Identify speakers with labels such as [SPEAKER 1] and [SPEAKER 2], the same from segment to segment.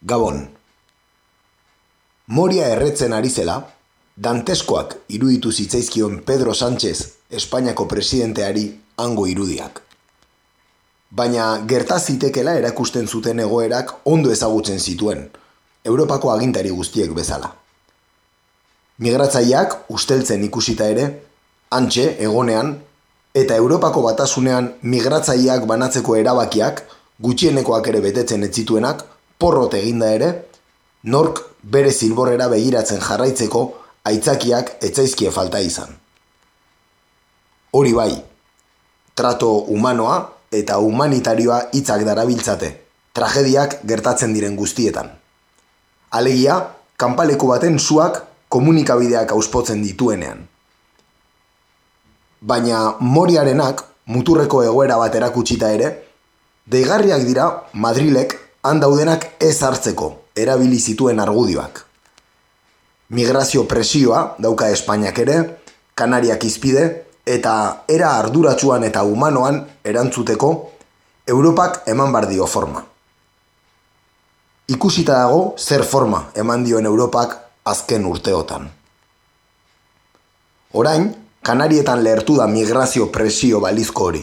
[SPEAKER 1] Gabon. Moria erretzen ari zela, danteskoak iruditu zitzaizkion Pedro Sánchez Espainiako presidenteari hango irudiak. Baina gerta zitekela erakusten zuten egoerak ondo ezagutzen zituen, Europako agintari guztiek bezala. Migratzaileak usteltzen ikusita ere, antxe egonean, eta Europako batasunean migratzaileak banatzeko erabakiak gutxienekoak ere betetzen ez zituenak, porrot eginda ere, nork bere zilborrera begiratzen jarraitzeko aitzakiak etzaizkie falta izan. Hori bai, trato humanoa eta humanitarioa hitzak darabiltzate, tragediak gertatzen diren guztietan. Alegia, kanpaleku baten suak komunikabideak auspotzen dituenean. Baina moriarenak muturreko egoera bat erakutsita ere, deigarriak dira Madrilek handaudenak ez hartzeko erabili zituen argudioak. Migrazio presioa dauka Espainiak ere, Kanariak izpide, eta era arduratsuan eta humanoan erantzuteko, Europak eman bar dio forma. Ikusita dago zer forma eman dioen Europak azken urteotan. Orain, Kanarietan lehertu da migrazio presio balizko hori.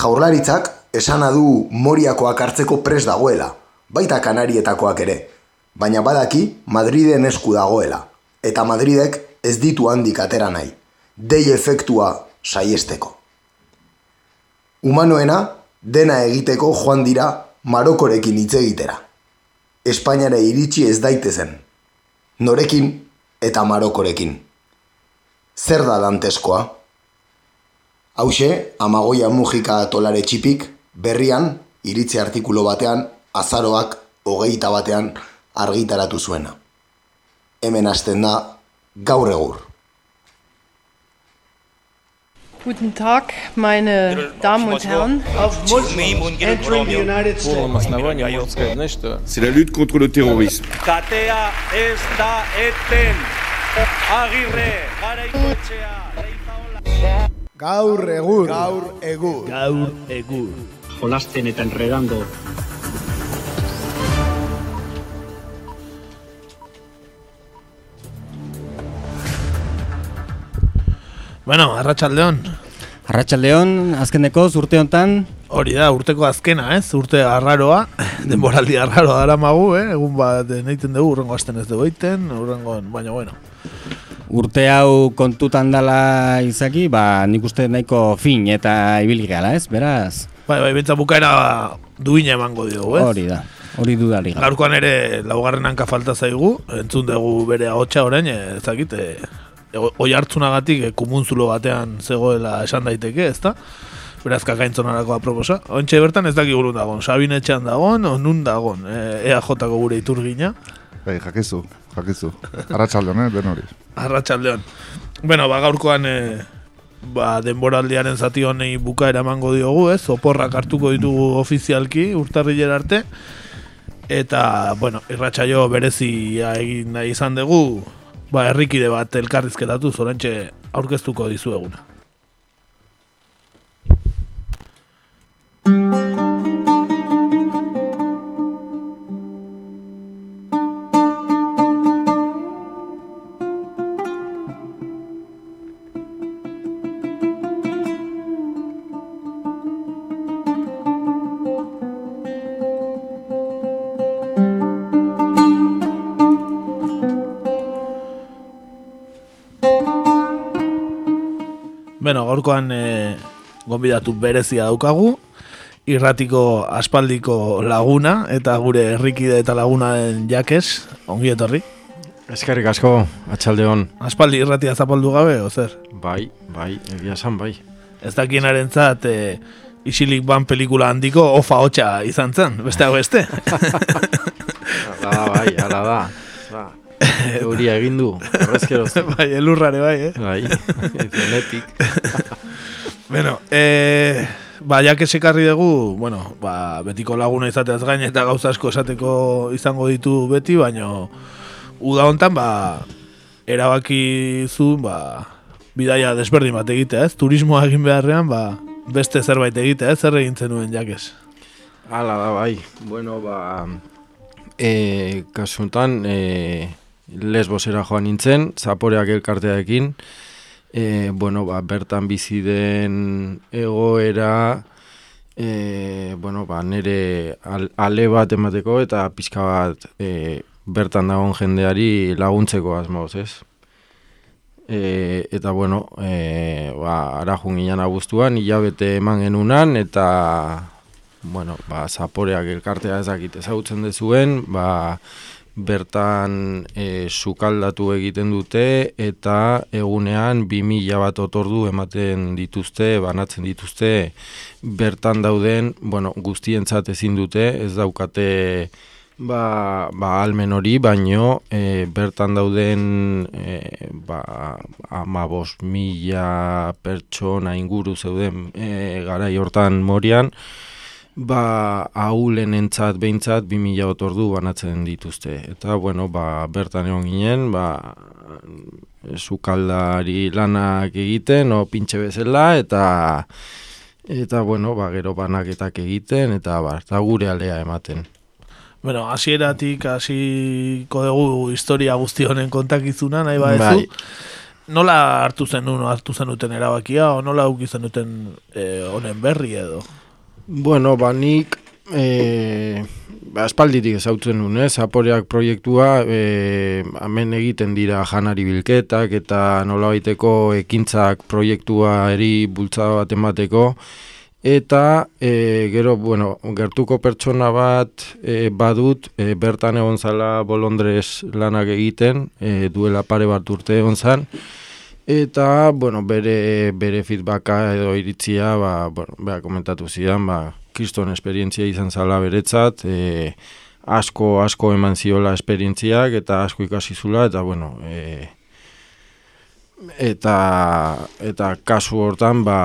[SPEAKER 1] Jaurlaritzak esana du moriakoak hartzeko pres dagoela, baita kanarietakoak ere, baina badaki Madriden esku dagoela, eta Madridek ez ditu handik atera nahi, dei efektua saiesteko. Humanoena dena egiteko joan dira Marokorekin hitz egitera. Espainiare iritsi ez daitezen. Norekin eta Marokorekin. Zer da danteskoa? Hauxe, amagoia mugika tolare txipik, berrian, iritzi artikulu batean, azaroak hogeita batean argitaratu zuena. Hemen hasten da gaur egur.
[SPEAKER 2] Guten Tag, meine Damen und Herren.
[SPEAKER 3] Auf entering the United States.
[SPEAKER 4] C'est la lutte contre le terrorisme.
[SPEAKER 3] Katea ez da eten. Agirre, garaikotxea, leipaola.
[SPEAKER 5] Gaur egur. Gaur egur.
[SPEAKER 6] Gaur egur
[SPEAKER 7] jolasten eta enredando
[SPEAKER 6] Bueno, Arratsaldeon.
[SPEAKER 8] Arratxaldeon, azkeneko urte hontan
[SPEAKER 6] Hori da, urteko azkena, ez? Urte arraroa, denboraldi arraroa dara magu, eh? Egun bat neiten dugu, urrengo asten ez dugu eiten, urrengo, baina bueno.
[SPEAKER 8] urte hau kontutan dala izaki, ba nik uste nahiko fin eta ibili gara, ez? Beraz,
[SPEAKER 6] Bai, bai, bentsa bukaera duina emango diogu, ez?
[SPEAKER 8] hori da, hori dudari gara.
[SPEAKER 6] Gaurkoan ere laugarren hanka falta zaigu, entzun dugu bere ahotsa orain, eh, ezakit, e, oi hartzunagatik e, kumunzulo batean zegoela esan daiteke, ezta? Beraz kakaintzonarako aproposa. Ontxe bertan ez dakik gurun dagon, Sabin etxean dagon, o nun dagon, e, EAJ-ko gure iturgina.
[SPEAKER 9] Bai, jakizu, jakizu. Arratxaldeon, eh, den hori.
[SPEAKER 6] Arratsaldeon. Bueno, ba gaurkoan e, ba, denboraldiaren zati honei bukaera emango diogu, ez? Oporrak hartuko ditugu ofizialki urtarrilera arte. Eta, bueno, irratsaio berezia egin nahi izan dugu, ba, herrikide bat elkarrizketatu zorantxe aurkeztuko dizueguna. Gonbidatu berezia daukagu, irratiko aspaldiko laguna, eta gure herrikide eta lagunaren jakes, ongi etorri.
[SPEAKER 10] Eskerrik asko, atxaldeon.
[SPEAKER 6] Aspaldi irratia zapaldu gabe, o zer?
[SPEAKER 10] Bai, bai, egia esan bai.
[SPEAKER 6] Ez dakienaren zat, e, isilik ban pelikula handiko ofa hotxa izan zen, beste hau beste.
[SPEAKER 10] Hala da, bai, hala da. Ba, euria egin du, horrezkero.
[SPEAKER 6] bai, elurrare bai, eh?
[SPEAKER 10] Bai, zenetik.
[SPEAKER 6] Bueno, e, ba, jak esekarri dugu, bueno, ba, betiko laguna izateaz gain eta gauza asko esateko izango ditu beti, baino uda hontan, ba, erabaki zu, ba, bidaia desberdin bat egitea, ez? Turismoa egin beharrean, ba, beste zerbait egitea, ez? Zer egin zenuen jakes?
[SPEAKER 10] Hala da, bai. Bueno, ba, E, kasuntan, e, lesbosera joan nintzen, zaporeak elkartearekin, e, bueno, ba, bertan bizi den egoera, e, bueno, ba, nire al, ale bat emateko eta pixka bat e, bertan dagoen jendeari laguntzeko asmoz, ez? E, eta bueno, e, ba, ara junginan abuztuan, hilabete eman genunan, eta bueno, ba, zaporeak elkartea ezakit ezagutzen dezuen, ba, bertan e, sukaldatu egiten dute eta egunean 2000 bat otordu ematen dituzte, banatzen dituzte bertan dauden, bueno, guztientzat ezin dute, ez daukate ba, ba almen hori, baino e, bertan dauden e, ba, ama mila pertsona inguru zeuden e, garai hortan morian, ba, haulen entzat behintzat 2000 otordu banatzen dituzte. Eta, bueno, ba, bertan egon ginen, ba, sukaldari lanak egiten, o pintxe bezala, eta, eta bueno, ba, gero banaketak egiten, eta, ba, eta gure alea ematen.
[SPEAKER 6] Bueno, hasieratik hasiko dugu historia guzti honen kontakizuna, nahi badezu. Bai. Nola hartu zen uno, hartu zen duten erabakia, o nola zen duten eh, honen berri edo?
[SPEAKER 10] Bueno, ba, nik e, ba, espalditik ezautzen nuen, ez? Aporeak proiektua e, hemen egiten dira janari bilketak eta nola baiteko ekintzak proiektua eri bultzada bat emateko. Eta e, gero, bueno, gertuko pertsona bat e, badut, e, bertan egon zala bolondrez lanak egiten, e, duela pare bat urte egon zan, Eta, bueno, bere, bere feedbacka edo iritzia, ba, bueno, beha komentatu zidan, ba, kriston esperientzia izan zala beretzat, e, asko, asko eman ziola esperientziak eta asko ikasi zula, eta, bueno, e, eta, eta kasu hortan, ba,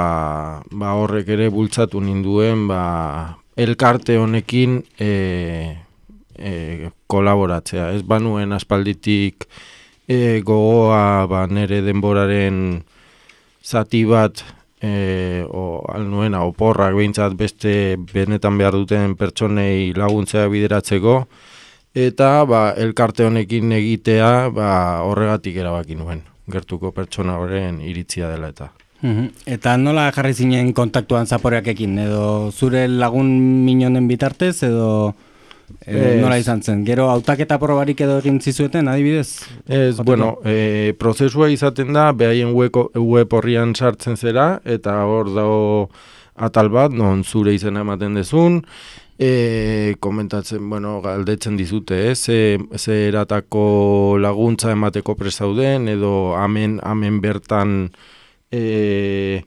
[SPEAKER 10] ba horrek ere bultzatu ninduen, ba, elkarte honekin e, e, kolaboratzea. Ez banuen aspalditik, e, gogoa ba, nere denboraren zati bat e, o, alnuena oporrak behintzat beste benetan behar duten pertsonei laguntzea bideratzeko. Eta ba, elkarte honekin egitea ba, horregatik erabaki nuen gertuko pertsona horren iritzia dela eta.
[SPEAKER 8] Eta nola jarri zinen kontaktuan zaporeakekin, edo zure lagun minonen bitartez, edo E, nola izan zen, gero hautaketa probarik edo egin zizueten, adibidez?
[SPEAKER 10] Ez, bueno, e, prozesua izaten da, behaien web, web horrian sartzen zera, eta hor dago atal bat, non zure izena ematen dezun, e, komentatzen, bueno, galdetzen dizute, ez, ze, ze eratako laguntza emateko presauden, edo amen, amen bertan... E,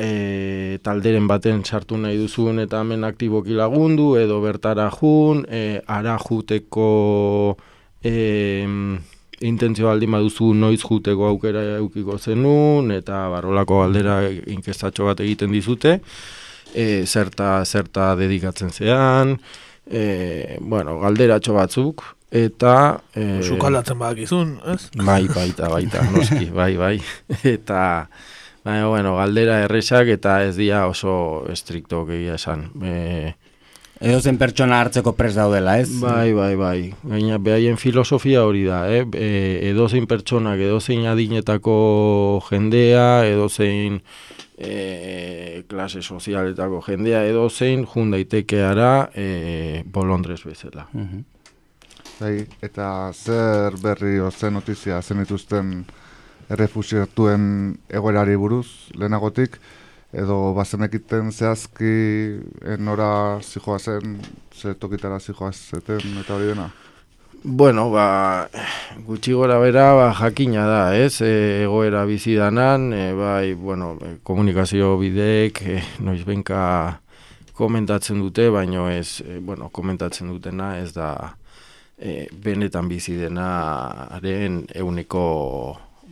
[SPEAKER 10] e, talderen baten sartu nahi duzun eta hemen aktiboki lagundu edo bertara jun, e, ara juteko e, intentzio aldi maduzu noiz juteko aukera eukiko zenun eta barrolako galdera inkestatxo bat egiten dizute, e, zerta, zerta dedikatzen zean, e, bueno, galderatxo batzuk, eta...
[SPEAKER 6] E, Zukalatzen bakizun, ez?
[SPEAKER 10] Bai, baita, baita, noski, bai, bai, eta... Baina, bueno, galdera erresak eta ez dira oso estrikto gehiago esan. E,
[SPEAKER 8] Edo zen pertsona hartzeko pres daudela, ez?
[SPEAKER 10] Bai, bai, bai. Gaina, behaien filosofia hori da, eh? E, edo zein pertsonak, edo zein adinetako jendea, edo zein e, klase sozialetako jendea, edo zein jundaitekeara e, bolondrez bezala. Uh
[SPEAKER 9] bai, eta zer berri o zen notizia zen ituzten errefusiatuen egoerari buruz lehenagotik, edo bazen ekiten zehazki nora zijoa zen, ze tokitara zijoa zeten eta hori dena?
[SPEAKER 10] Bueno, ba, gutxi gora bera, ba, jakina da, ez, e, egoera bizidanan, e, bai, bueno, e, komunikazio bideek, e, noiz benka komentatzen dute, baino ez, e, bueno, komentatzen dutena, ez da, e, benetan bizi denaren euneko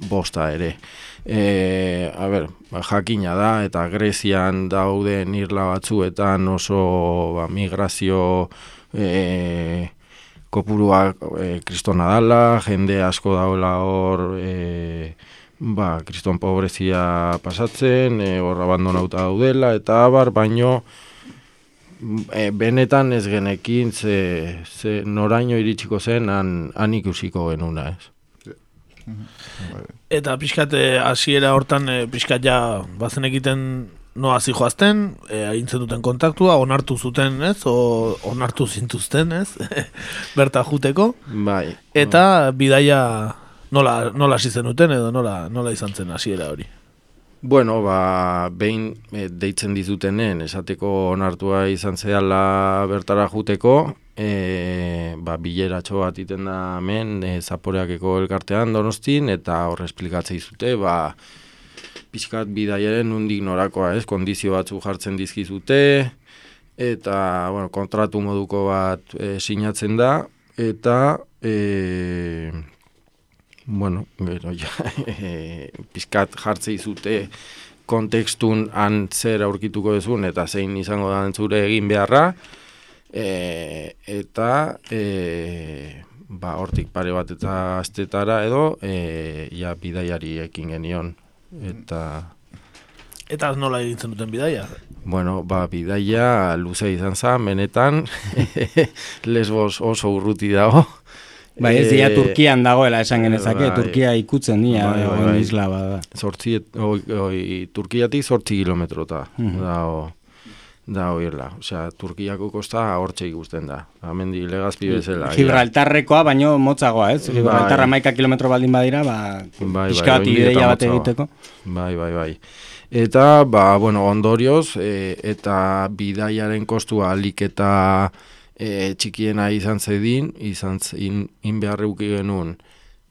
[SPEAKER 10] bosta ere. E, a ber, jakina da, eta Grezian dauden irla batzuetan oso ba, migrazio e, kopurua e, kristona dala, jende asko daula hor e, ba, kriston pobrezia pasatzen, e, hor abandonauta daudela, eta abar, baino e, benetan ez genekin ze, ze noraino iritsiko zen han, han ikusiko genuna, ez.
[SPEAKER 6] Eta pixkat eh, hasiera hortan e, pixkat ja bazen egiten no hasi joazten, e, agintzen duten kontaktua, onartu zuten, ez? O, onartu zintuzten, ez? Berta juteko.
[SPEAKER 10] Bai.
[SPEAKER 6] Eta bidaia nola, nola hasi zenuten edo nola, nola izan zen hasiera hori.
[SPEAKER 10] Bueno, ba, behin e, deitzen dizutenen, esateko onartua izan zehala bertara juteko, e, ba, bileratxo bat iten da hemen, e, zaporeakeko elkartean donostin, eta horre esplikatzei zute, ba, pixkat bidaiaren nundik norakoa, ez, kondizio batzu jartzen dizkizute, eta, bueno, kontratu moduko bat e, sinatzen da, eta, e, bueno, gero, ja, e, pixkat jartzei zute, kontekstun han zer aurkituko dezun, eta zein izango da zure egin beharra, e, eta, e, ba, hortik pare bat eta astetara edo, e, ja, bidaiari ekin genion. Eta
[SPEAKER 6] eta nola egiten duten bidaia?
[SPEAKER 10] Bueno ba bidaia luze izan za benetan lesbos oso urruti dago
[SPEAKER 8] Bai, ez dira e, Turkian dagoela esan genezake, bai, Turkia ikutzen dira, bai, bai, bai. isla bada.
[SPEAKER 10] Zortzi, oi, oi, Turkiatik zortzi kilometrota, mm -hmm. da, da oirla. Osea, Turkiako kosta hortxe ikusten da. Hemendi legazpi bezala.
[SPEAKER 8] Gibraltarrekoa baino motzagoa, ez? Bai. Gibraltarra maika kilometro baldin badira, ba, bai, bai, ideia bat egiteko.
[SPEAKER 10] Bai, bai, bai. Eta, ba, bueno, ondorioz, e, eta bidaiaren kostua alik eta e, txikiena izan zedin, izan zin, in genuen,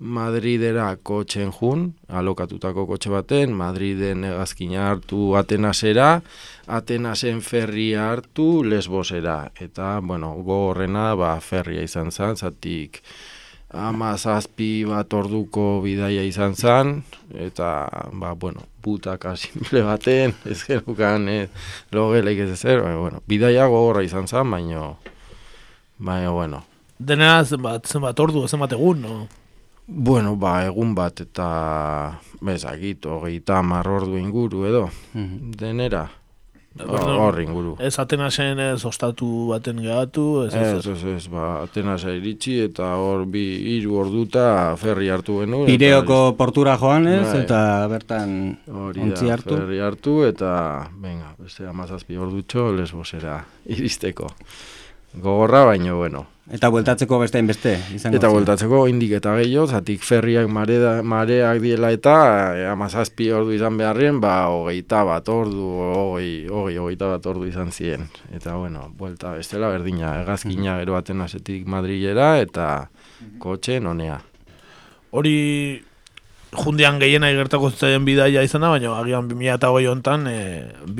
[SPEAKER 10] Madridera kotxen jun, alokatutako kotxe baten, Madriden egazkina hartu Atenasera, Atenasen ferria hartu Lesbosera. Eta, bueno, gogorrena, ba, ferria izan zen, zatik ama zazpi bat orduko bidaia izan zen, eta, ba, bueno, butaka simple baten, ez gerukan, ez, logeleik ez ezer, bueno, bidaia gogorra izan zen, baino, baina, bueno.
[SPEAKER 6] Denera zenbat, zenbat ordu, zenbat egun, no?
[SPEAKER 10] Bueno, ba, egun bat eta bezakit, hogeita marrordu inguru edo, mm denera, hor inguru.
[SPEAKER 6] Ez Atenasen ez ostatu baten gehatu?
[SPEAKER 10] Ez, ez, ez, ez, ba, Atenasa iritsi eta hor bi hiru orduta ferri hartu genuen.
[SPEAKER 8] Pireoko portura joan ez, bai. eta bertan ontzi hartu.
[SPEAKER 10] Ferri hartu eta, venga, beste amazazpi ordutxo lesbosera iristeko. Gogorra, baino, bueno,
[SPEAKER 8] Eta bueltatzeko beste beste
[SPEAKER 10] izango Eta bueltatzeko indik eta gehiago, zatik ferriak mareda, mareak diela eta e, amazazpi ordu izan beharrien, ba, hogeita bat ordu, hogei, hogei, hogeita bat ordu izan ziren. Eta, bueno, buelta bestela berdina, egazkina gero baten azetik Madrilera eta kotxe nonea.
[SPEAKER 6] Hori jundian gehiena igertako zuten bidaia izan da, baina agian 2008 hontan e,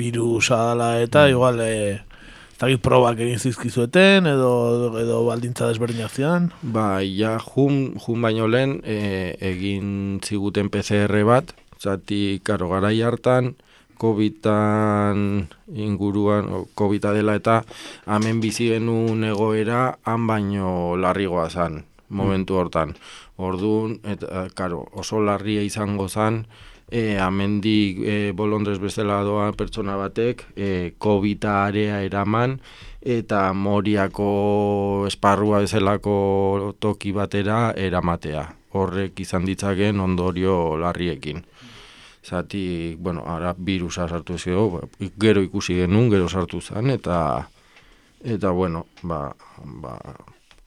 [SPEAKER 6] virusa dela eta mm. igual... E, Zagit probak egin zizkizueten edo, edo baldintza desberdinak zian?
[SPEAKER 10] Ba, ja, jun, jun baino lehen e, egin ziguten PCR bat, zati, karo, garai hartan, COVID-an inguruan, covid dela eta hemen bizi genuen egoera han baino larrigoa zan, momentu hortan. Orduan, eta, karo, oso larria izango zan, e, amendik e, bolondrez bezala doa pertsona batek e, covid area eraman eta moriako esparrua bezalako toki batera eramatea. Horrek izan ditzaken ondorio larriekin. Zati, bueno, ara virusa sartu zio, gero ikusi genuen, gero sartu zen, eta, eta bueno, ba, ba,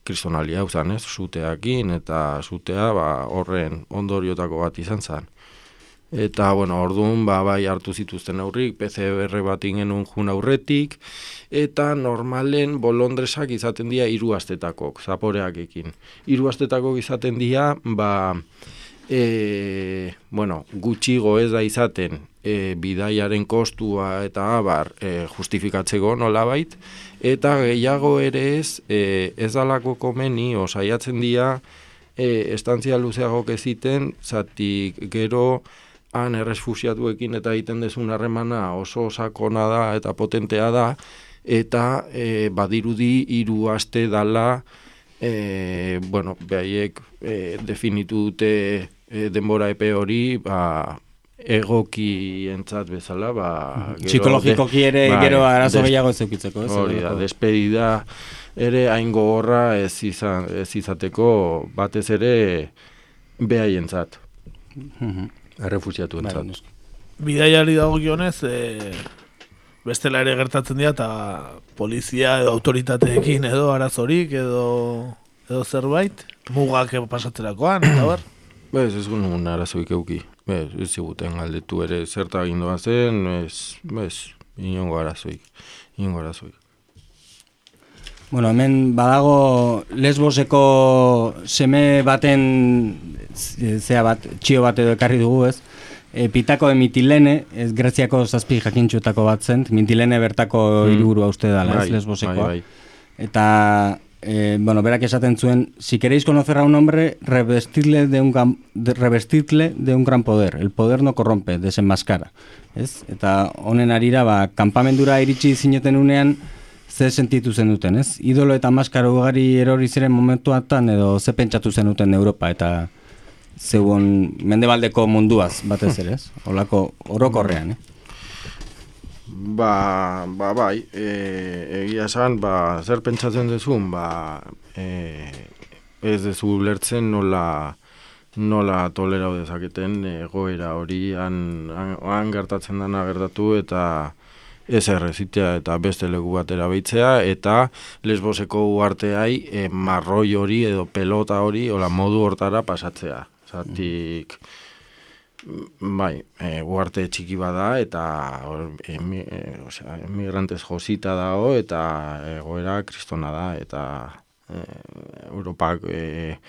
[SPEAKER 10] kristonalia hau ez, zuteakin, eta zutea, ba, horren ondoriotako bat izan zen. Eta, bueno, orduan, ba, bai hartu zituzten aurrik, PCR bat ingenun jun aurretik, eta normalen bolondresak izaten dira hiru astetakok, zaporeak ekin. Hiru astetakok izaten dira, ba, e, bueno, gutxigo ez da izaten e, bidaiaren kostua eta abar e, justifikatzeko nola bait, eta gehiago ere ez, e, ez dalako komeni, osaiatzen dira, e, estantzia luzeagok eziten, zatik gero, han erresfusiatuekin eta egiten dezun harremana oso sakona da eta potentea da, eta e, badirudi hiru aste dala, e, bueno, behaiek e, definitu dute e, denbora epe hori, ba, egoki entzat bezala, ba...
[SPEAKER 8] Gero, Psikologikoki ere bai, gero arazo gehiago ez eukitzeko, ez?
[SPEAKER 10] Hori da, despedida ere hain gogorra ez, izan, ez izateko batez ere behai entzat. Errefusiatu entzat.
[SPEAKER 6] Bai, Bidaiari dago gionez, e, bestela ere gertatzen dira, eta polizia edo autoritateekin edo arazorik edo, edo zerbait, mugak pasatzerakoan, eta bar?
[SPEAKER 10] Bez, ez gunun arazoik euki. Bez, ez ziguten galdetu ere zerta gindoa zen, ez, bez, inongo arazoik, inongo arazoik.
[SPEAKER 8] Bueno, hemen badago lesboseko seme baten zea bat, txio bat edo ekarri dugu ez, e, pitako de mitilene, ez greziako zazpi jakintxutako bat zen, mitilene bertako mm. irugurua uste dala, ez bai, lesbosekoa. Bai, bai. Eta eh, bueno, berak esaten zuen, si queréis conocer a un hombre, revestirle de un, de, revestirle de un gran poder. El poder no corrompe, desenmascara. Ez? Eta honen arira, ba, kanpamendura iritsi zineten unean, ze sentitu zen duten, ez? Idolo eta maskara ugari erori ziren momentuatan, edo ze pentsatu zen duten Europa, eta zeuen mendebaldeko munduaz, batez ere, ez? Olako orokorrean, eh?
[SPEAKER 10] Ba, ba bai, e, egia esan, ba, zer pentsatzen duzun, ba, e, ez dezu lertzen nola, nola tolera dezaketen egoera hori han, han, gertatzen dana gertatu eta ez errezitea eta beste legu batera beitzea eta lesboseko uarteai e, marroi hori edo pelota hori ola modu hortara pasatzea. Zatik, Bai, e, uarte txiki bada eta emi, e, osea, emigrantez josita dago eta egoera kristona da eta e, Europak e,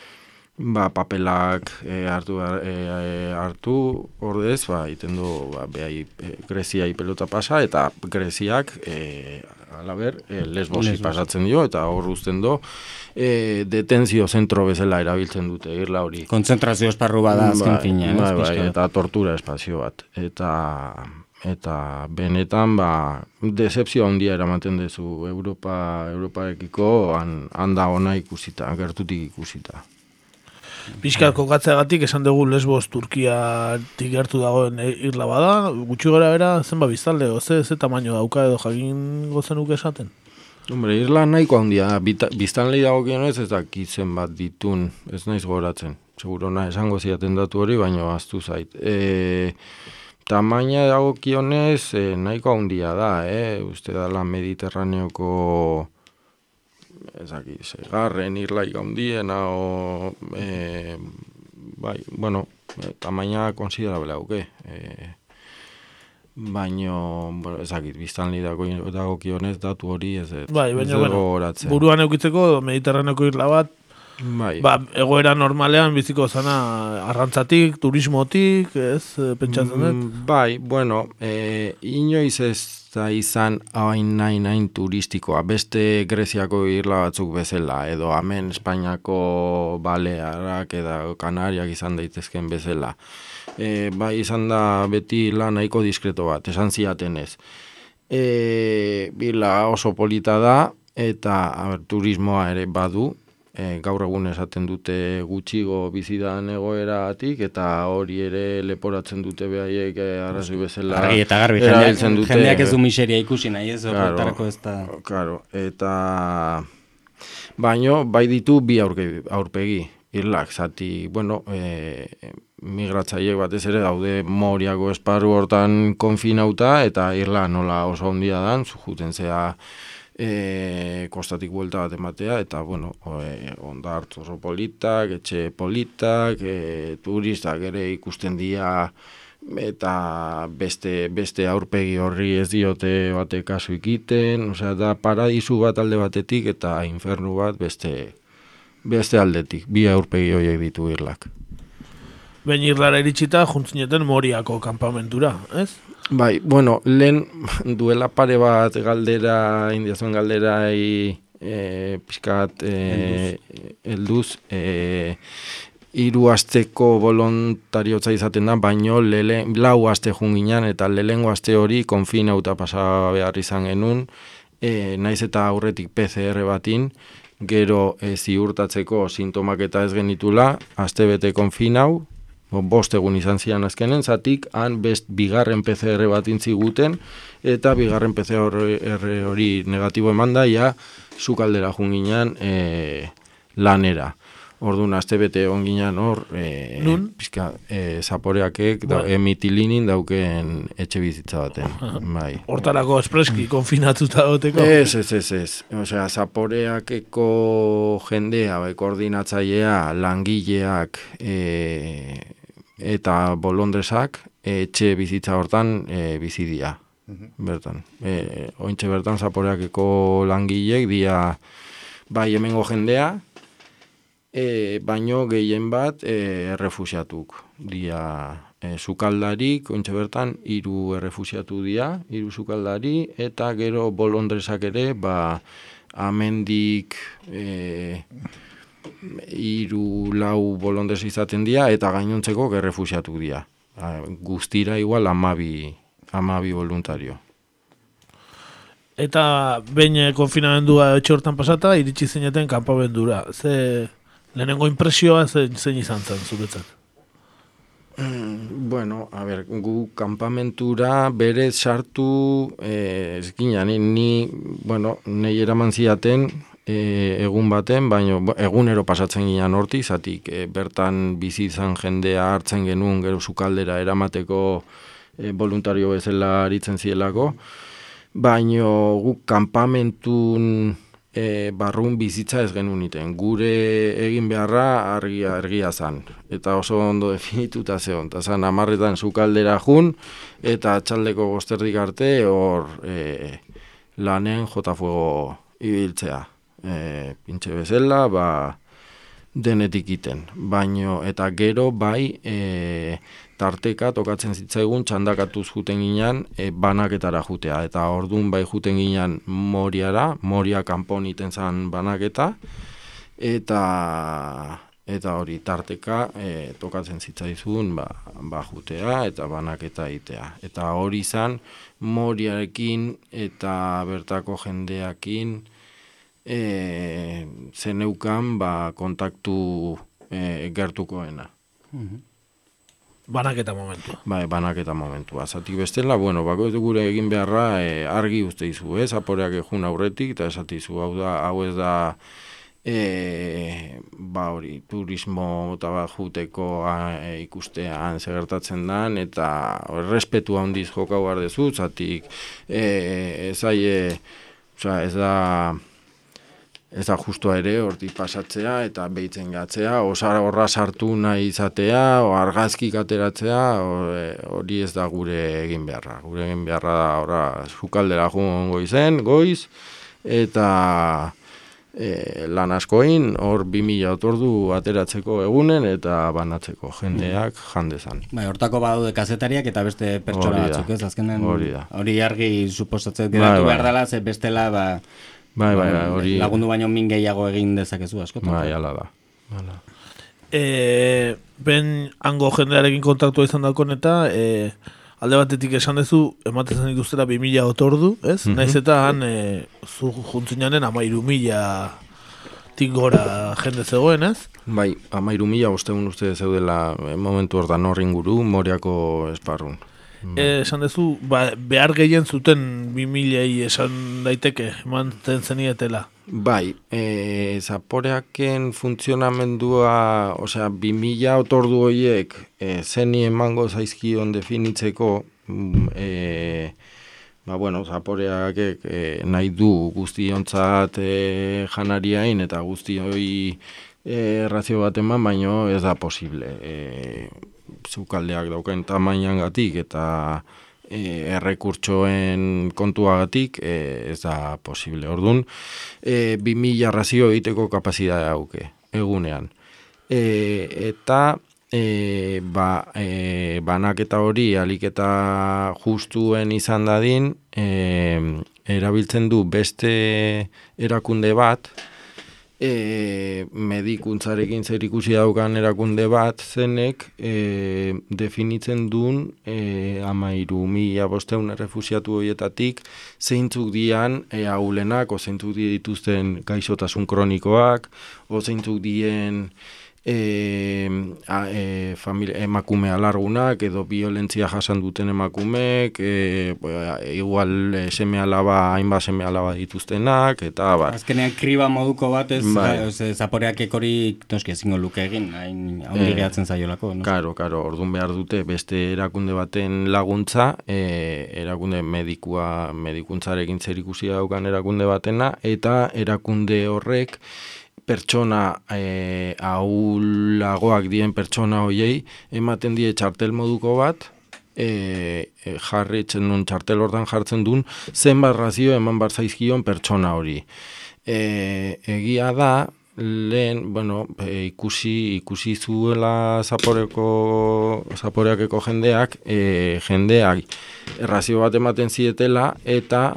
[SPEAKER 10] ba, papelak e, hartu, e, hartu ordez, ba, iten du ba, behai, e, Greziai pelota pasa eta Greziak e, alaber, e, lesbosi pasatzen dio eta hor uzten do e, detenzio zentro bezala erabiltzen dute irla hori.
[SPEAKER 8] Konzentrazio esparru bada azken fina.
[SPEAKER 10] Bai, bai, eta tortura espazio bat. Eta eta benetan ba decepzio handia eramaten duzu Europa Europarekiko han handa ona ikusita, gertutik ikusita.
[SPEAKER 6] Bizkal kokatzeagatik esan dugu Lesbos Turkia gertu dagoen irla bada, gutxi gara bera zenba biztalde, ze, ze tamaino dauka edo jagin gozenuk esaten?
[SPEAKER 10] Hombre, irla nahiko handia, biztan lehi dago ez dakitzen bat ditun, ez naiz goratzen. Seguro na, esango ziaten datu hori, baina aztu zait. E, tamaina dago kionez, e, nahiko handia da, e, uste da la mediterraneoko ez daki, segarren irlaik handiena, o, e, bai, bueno, e, tamaina konsiderabela hauke. E, baino, bueno, ezakit, biztan li dago, dago kionez, datu hori ez, ez,
[SPEAKER 6] bai, baino, bueno, buruan eukitzeko mediterraneko irla bat, Bai. Ba, egoera normalean biziko zana arrantzatik, turismotik, ez, pentsatzen dut? Mm,
[SPEAKER 10] bai, bueno, e, inoiz ez da izan hain nahi nahi turistikoa, beste Greziako irla batzuk bezala, edo hemen Espainiako Balearak edo Kanariak izan daitezken bezala. E, bai izan da beti lan nahiko diskreto bat, esan ziaten ez. E, bila oso polita da, eta aber, turismoa ere badu, e, gaur egun esaten dute gutxigo bizidan egoeratik eta hori ere leporatzen dute behaiek e, arrazoi bezala
[SPEAKER 8] Argi eta garbi, jendeak, dute, jendeak ez du miseria ikusi nahi ez,
[SPEAKER 10] claro, ez da... Claro, eta baino bai ditu bi aurpegi, irlak, zati, bueno, e, migratzaileek batez ere daude moriako esparru hortan konfinauta eta irla nola oso handia dan, zujuten zea e, kostatik buelta bat ematea eta bueno, e, onda hartu oso politak, etxe politak, e, turistak ere ikusten dira eta beste, beste aurpegi horri ez diote bate kasu ikiten, osea da paradisu bat alde batetik eta infernu bat beste beste aldetik, bi aurpegi horiek ditu irlak.
[SPEAKER 6] Ben irlara iritsita juntzineten moriako kanpamentura, ez?
[SPEAKER 10] Bai, bueno, lehen duela pare bat galdera, indiazuen galdera e, pixkat e, elduz, e, iru asteko volontariotza izaten da, baino lele, lau aste junginan eta lehengo aste hori konfinauta pasa behar izan genuen, e, naiz eta aurretik PCR batin, gero e, ziurtatzeko sintomak eta ez genitula, aste bete konfinau, bost egun izan zian azkenen, zatik han best bigarren PCR bat intziguten, eta bigarren PCR hori negatibo eman da, ja, zukaldera junginan e, lanera. Orduan, azte bete onginan hor, e,
[SPEAKER 6] Nun?
[SPEAKER 10] pizka, e, zaporeakek da,
[SPEAKER 6] Bai.
[SPEAKER 10] emitilinin dauken etxe bizitza baten. bai.
[SPEAKER 6] Hortarako espreski konfinatuta goteko.
[SPEAKER 10] Ez, ez, ez, ez. Osea, zaporeakeko jendea, bai, koordinatzailea, langileak e, eta bolondresak etxe bizitza hortan e, bizi dira. Bertan. E, ointxe bertan zaporeakeko langileek dia bai hemengo jendea, e, baino gehien bat e, errefusiatuk. Dia e, sukaldarik, ointxe bertan, hiru errefusiatu dira, hiru sukaldari, eta gero bolondresak ere, ba, amendik e, hiru lau bolondres izaten dira, eta gainontzeko errefusiatu dira. Guztira igual amabi, amabi voluntario.
[SPEAKER 6] Eta behin eh, konfinamendua etxe hortan pasata, iritsi zineten kanpamendura. Ze lehenengo impresioa zein, zein izan zen zuretzat?
[SPEAKER 10] Bueno, a ber, gu kampamentura bere sartu eh, ginen, ni, ni, bueno, nahi eraman ziaten eh, egun baten, baina bo, egunero pasatzen ginen horti, zatik eh, bertan bizi izan jendea hartzen genuen gero sukaldera eramateko eh, voluntario bezala aritzen zielako, baino guk kanpamentun e, barrun bizitza ez genuen iten. Gure egin beharra argia, argia zan. Eta oso ondo definituta zeon. Eta zan, amarretan zukaldera jun, eta txaldeko gozterdik arte, hor e, lanen jota fuego ibiltzea. E, pintxe bezala, ba, denetik iten. Baino, eta gero bai, e, tarteka tokatzen zitzaigun txandakatuz juten ginean e, banaketara jutea. Eta ordun bai juten ginean moriara, moria kanpon iten zan banaketa, eta eta hori tarteka e, tokatzen zitzaizun ba, ba jutea eta banaketa itea. Eta hori izan moriarekin eta bertako jendeakin e, zeneukan ba, kontaktu e, gertukoena.
[SPEAKER 6] Banaketa momentua.
[SPEAKER 10] Bai, banaketa momentua. Zatik bestela, bueno, bako gure egin beharra e, argi uste izu, ez? Aporeak ejun aurretik, eta esatizu, hau da, hau ez da, e, ba hori, turismo eta bat juteko e, ikustean segertatzen dan, eta respetu handiz jokau behar dezu, zatik, e, ez aie, oza, ez da, ez da justua ere hortik pasatzea eta behitzen gatzea, osara horra sartu nahi izatea, o argazkik ateratzea, e, hori ez da gure egin beharra. Gure egin beharra da horra zukaldera joan goizen, goiz, eta e, lan askoin, hor 2000 otordu ateratzeko egunen eta banatzeko jendeak jandezan.
[SPEAKER 8] Bai, hortako badaude kazetariak eta beste pertsona batzuk, ez? Azkenen
[SPEAKER 10] Hori
[SPEAKER 8] argi suposatzen
[SPEAKER 10] Bai,
[SPEAKER 8] geratu
[SPEAKER 10] bai.
[SPEAKER 8] behar dela, ze bestela ba
[SPEAKER 10] Bai, bai,
[SPEAKER 8] ba,
[SPEAKER 10] bai, hori-
[SPEAKER 8] lagundu baino min gehiago egin dezakezu askotan.
[SPEAKER 10] Bai, ala da. Hala.
[SPEAKER 6] E, ben hango jendearekin kontaktua izan daukon eta e, alde batetik esan dezu ematen zen ikustera 2000 otordu, ez?
[SPEAKER 10] Mhm.
[SPEAKER 6] Naiz eta han e, zu juntzinanen amairu mila gora jende zegoen, ez?
[SPEAKER 10] Bai, amairu mila bostegun uste zeudela momentu hortan horri inguru, moriako esparrun.
[SPEAKER 6] E, esan dezu, ba, behar gehien zuten 2000 esan daiteke, emanten zenietela.
[SPEAKER 10] Bai, e, zaporeaken funtzionamendua, osea, 2000 otordu horiek e, zeni emango zaizkion definitzeko, e, ba, bueno, zaporeak e, nahi du guztiontzat e, janariain eta guztioi e, razio bat eman, baino ez da posible. E, zukaldeak daukaen tamainan gatik eta e, errekurtsoen kontuagatik e, ez da posible. Orduan, e, 2000 razio egiteko kapazitatea dauke, egunean. E, eta e, ba, e, banaketa hori alik eta justuen izan dadin, e, erabiltzen du beste erakunde bat, e, medikuntzarekin zer ikusi daukan erakunde bat zenek e, definitzen duen e, amairu mila bosteun errefusiatu horietatik zeintzuk dian e, aulenak o zeintzuk dituzten gaixotasun kronikoak o zeintzuk dien e, a, e, familia, emakume alargunak edo violentzia jasan duten emakumeek, e, igual e, seme alaba, hainbat seme alaba dituztenak, eta bat.
[SPEAKER 8] Azkenean kriba moduko bat ez, bai. ba, zaporeak ekori noski ezingo luke egin, hain haundi e, zaiolako. No?
[SPEAKER 10] Karo, karo, orduan behar dute beste erakunde baten laguntza, e, erakunde medikua, medikuntzarekin zer ikusi daukan erakunde batena, eta erakunde horrek, pertsona e, ahulagoak dien pertsona hoiei ematen die txartel moduko bat e, e, jarritzen duen txartel hortan jartzen duen zenbat razio eman bar zaizkion pertsona hori. E, egia da lehen, bueno, e, ikusi ikusi zuela zaporeko zaporeakeko jendeak, e, jendeak razio bat ematen zietela eta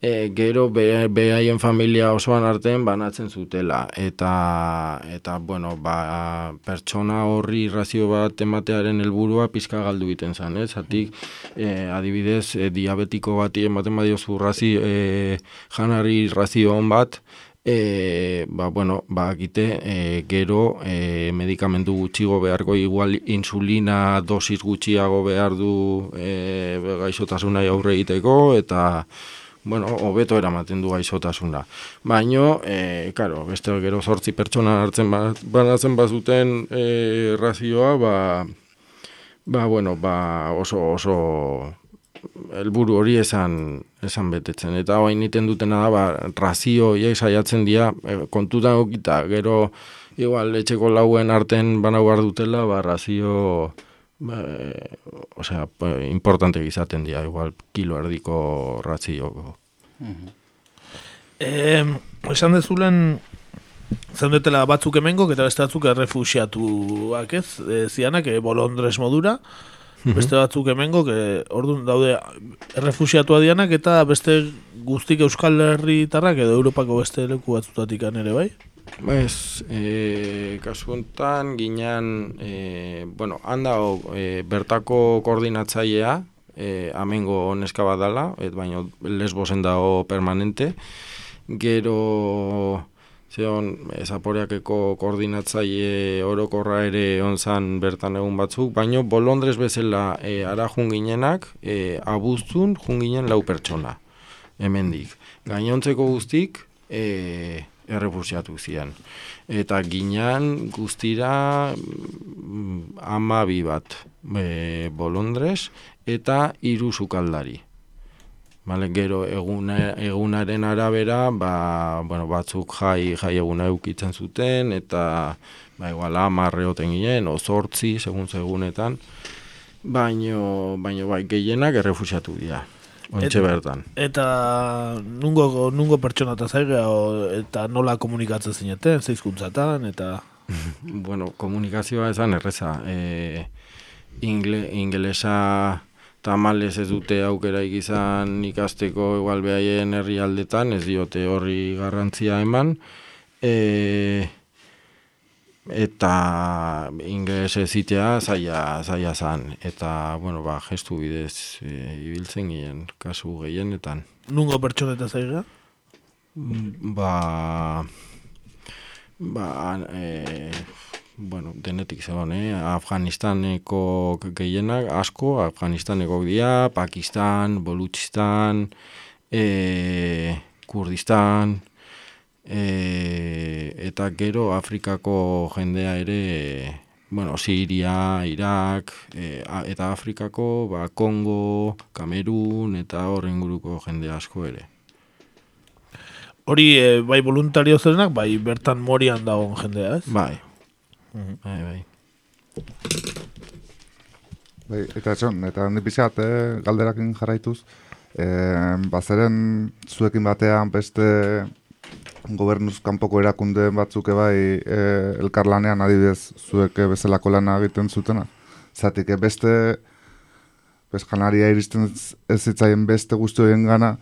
[SPEAKER 10] e, gero behaien familia osoan artean banatzen zutela. Eta eta bueno ba, pertsona horri razio bat ematearen helburua pizka galdu egiten zen ez? Zatik, e, adibidez e, diabetiko bati ematen badiozu razi e, janari razio on bat E, ba, bueno, ba, gite, e, gero e, medikamentu gutxigo beharko igual insulina dosis gutxiago behar du e, gaixotasunai aurre egiteko eta bueno, hobeto eramaten du gaizotasuna. Baino, eh, claro, beste gero 8 pertsona hartzen ba, banatzen bazuten eh razioa, ba ba bueno, ba oso oso helburu hori esan esan betetzen eta orain iten dutena da ba razio saiatzen dira e, kontutan okita gero igual etxeko lauen arten banau dutela ba razio ba, osea, importante izaten dira, igual kilo erdiko ratzio.
[SPEAKER 6] Eh, esan dezulen zaudetela batzuk emengo, eta beste batzuk errefusiatuak ez, e, zianak, e, bolondres modura, beste batzuk emengo, que orduan daude errefusiatua dianak, eta beste guztik Euskal Herritarrak edo Europako beste leku batzutatik ere bai?
[SPEAKER 10] Ez, e, kasu honetan, ginean, e, bueno, handa e, bertako koordinatzailea, e, amengo neska badala, et baino lesbosen dago permanente, gero zeon ezaporeakeko koordinatzaile orokorra ere onzan bertan egun batzuk, baino bolondrez bezala e, ara junginenak, e, abuztun junginen lau pertsona, hemendik. Gainontzeko guztik, e, errefusiatu zian. Eta ginean guztira mm, amabi bat e, bolondrez eta hiru sukaldari. Bale, gero eguna, egunaren arabera, ba, bueno, batzuk jai, jai eguna eukitzen zuten, eta ba, igual amarre oten ginen, ozortzi, segun segunetan, baino, baino bai, gehienak errefusiatu dira. Ontxe bertan.
[SPEAKER 6] Eta nungo, nungo pertsona eta zaigea, eta nola komunikatzen zineten, zeizkuntzatan, eta...
[SPEAKER 10] bueno, komunikazioa esan erreza. E, ingle, ingelesa tamales ez dute aukera ikizan ikasteko igual behaien herrialdetan, ez diote horri garrantzia eman. E, eta ingles ezitea zaila, zaila zan. Eta, bueno, ba, gestu bidez e, ibiltzen ginen, kasu gehienetan.
[SPEAKER 6] Nungo pertsoneta zaiga?
[SPEAKER 10] Mm, ba, ba, e, bueno, denetik zegoen, eh? Afganistaneko gehienak asko, Afganistaneko dia, Pakistan, Bolutxistan, e, Kurdistan, e, eta gero Afrikako jendea ere bueno, Siria, Irak e, eta Afrikako ba, Kongo, Kamerun eta horren guruko jende asko ere.
[SPEAKER 6] Hori e, bai voluntario zerenak, bai bertan morian dagoen jendea, ez?
[SPEAKER 10] Bai. Mhm. Bai, bai.
[SPEAKER 9] Bai, eta etxon, eta handi pixat, eh, galderakin jarraituz, eh, bazeren zuekin batean beste gobernuz kanpoko erakunde batzuk bai e, elkarlanean adibidez zuek bezalako lana egiten zutena. Zatik e, beste bez janaria iristen ez zitzaien beste guzti horien gana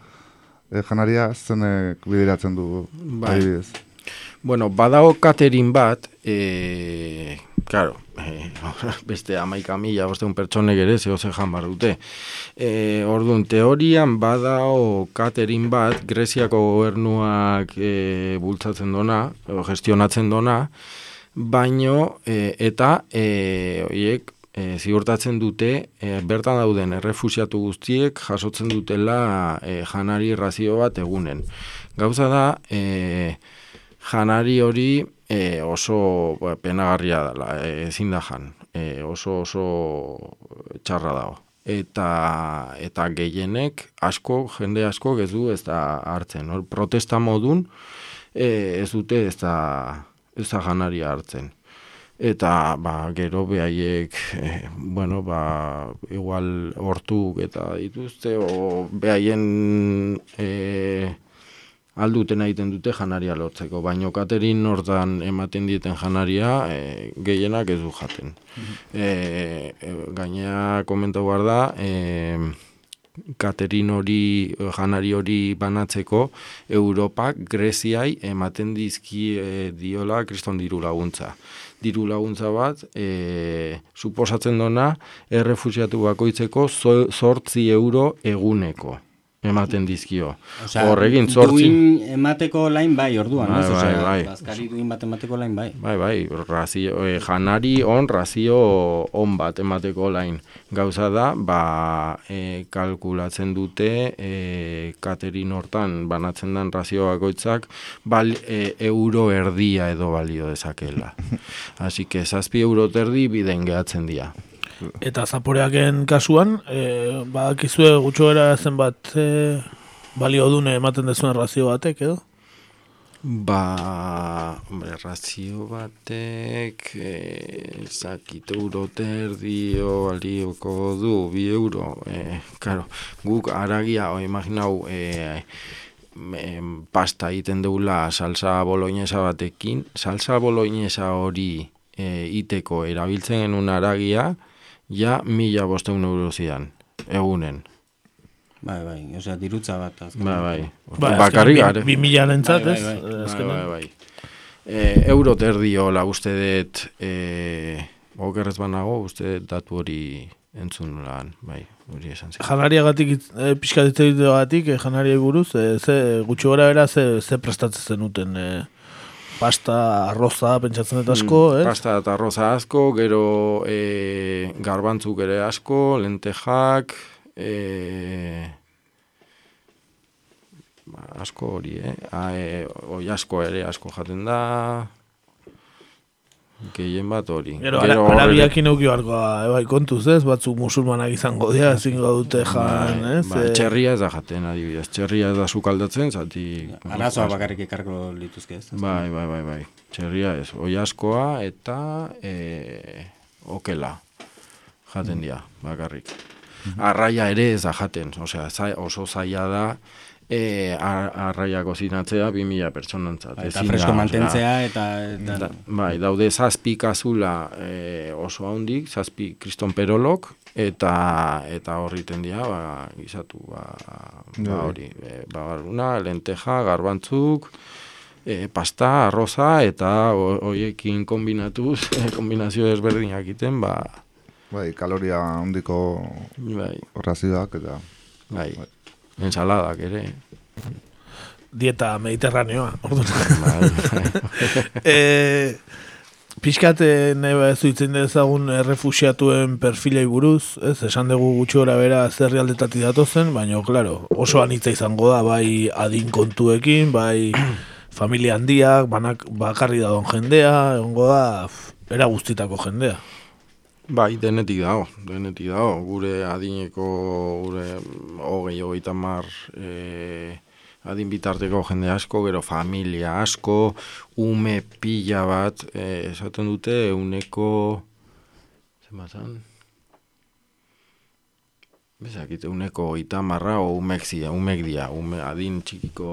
[SPEAKER 9] e, janaria zenek bideratzen du bai. adibidez.
[SPEAKER 10] Bueno, badao katerin bat, e, claro, e, beste amaika mila, boste un pertsonek ere, zeho ze jan dute. E, orduan, teorian badao katerin bat, Greziako gobernuak e, bultzatzen dona, o gestionatzen dona, baino e, eta e, oiek e, ziurtatzen dute e, bertan dauden errefusiatu guztiek jasotzen dutela e, janari razio bat egunen. Gauza da, e, janari hori e, oso ba, penagarria dela, e, ezin da jan, e, oso oso txarra dago. Eta, eta gehienek asko, jende asko ez du ez da hartzen. Hor, protesta modun e, ez dute ez da, ez da janaria hartzen eta ba, gero behaiek, e, bueno, ba, igual hortuk eta dituzte, o behaien e, alduten egiten dute janaria lortzeko, baino katerin hortan ematen dieten janaria e, gehienak ez du jaten. E, e, gainea komento behar da, e, Katerin hori, janari hori banatzeko, Europak, Greziai, ematen dizki e, diola kriston diru laguntza. Diru laguntza bat, e, suposatzen dona, errefusiatu bakoitzeko zortzi euro eguneko ematen dizkio.
[SPEAKER 8] Horregin, zortzi... Duin emateko lain bai, orduan,
[SPEAKER 10] bai, bai, bai.
[SPEAKER 8] Baskari duin bat emateko lain bai.
[SPEAKER 10] Bai, bai, razio, e, janari on, razio on bat emateko lain. Gauza da, ba, e, kalkulatzen dute, e, katerin hortan, banatzen den razio bakoitzak, bal, e, euro erdia edo balio dezakela. Así que, zazpi euro terdi biden gehatzen dira.
[SPEAKER 6] Eta zaporeaken kasuan, e, badakizue gutxo era zenbat e, balio dune ematen dezuen razio batek, edo?
[SPEAKER 10] Ba, hombre, razio batek, e, zakit euro terdio, balioko du, bi euro, e, karo, guk aragia, o, imaginau, e, pasta egiten deula salsa boloinesa batekin, salsa boloinesa hori e, iteko erabiltzen genuen aragia, ja mila bosteun euro zidan, egunen.
[SPEAKER 8] Bai, bai, osea, dirutza bat.
[SPEAKER 10] Azken. Bai, bai.
[SPEAKER 6] Ba, Bakarri gare. Bi mila lentzat, ez?
[SPEAKER 10] Bai, bai, bai. bai, bai. E, euro terdio la uste dut, e, okerrez banago, uste datu hori entzun lan, bai, hori esan zen.
[SPEAKER 6] Janaria gatik, e, pixka ditu gatik, e, janaria buruz, e, ze, gutxi gora era, ze, ze prestatzen zenuten, e, pasta, arroza, pentsatzen dut asko, mm,
[SPEAKER 10] Pasta eta arroza asko, gero e, garbantzuk ere asko, lentejak, e, ba, asko hori, eh? A, e, oi asko ere asko jaten da, Gehien bat hori.
[SPEAKER 6] Gero, Gero arabiak inaukio ebai kontuz ez, batzuk musulmanak izango dira, zingo dute bai, jan, ez?
[SPEAKER 10] Ba. Txerria ez da jaten, adibidez. Txerria ez da sukaldatzen, zati...
[SPEAKER 8] Arazoa bakarrik ikarko lituzke ez?
[SPEAKER 10] Bai, bai, bai, bai. Txerria ez. Oi askoa eta e, okela jaten dira, bakarrik. Mhm. Arraia ere ez da jaten, osea, oso zaila da, e, arraiako zinatzea bi mila pertsonantzat.
[SPEAKER 8] Eta fresko mantentzea eta... eta...
[SPEAKER 10] bai, daude zazpi kazula e, oso handik, zazpi kriston perolok, eta eta horriten dira, ba, gizatu, ba, ba bai. hori, e, ba, una, lenteja, garbantzuk, e, pasta, arroza, eta hoiekin kombinatuz, kombinazio ezberdinak egiten, ba...
[SPEAKER 9] Bai, kaloria handiko bai. horrazioak, eta...
[SPEAKER 10] Bai. bai ensaladak ere.
[SPEAKER 6] Dieta mediterraneoa, orduan. e, Piskate neba ez duitzen dezagun errefusiatuen perfilei buruz, ez, esan dugu gutxi gora bera zerri aldetati datozen, baina, klaro, oso anitza izango da, bai adin kontuekin, bai familia handiak, banak, bakarri da don jendea, egongo da, era guztitako jendea.
[SPEAKER 10] Bai, denetik dago, denetik dago, gure adineko, gure hogei, hogeita mar e, adin bitarteko jende asko, gero familia asko, ume pila bat, e, esaten dute, uneko, zemazan? Bezakit, uneko oita marra o umek zia, umek dia, ume, adin txikiko,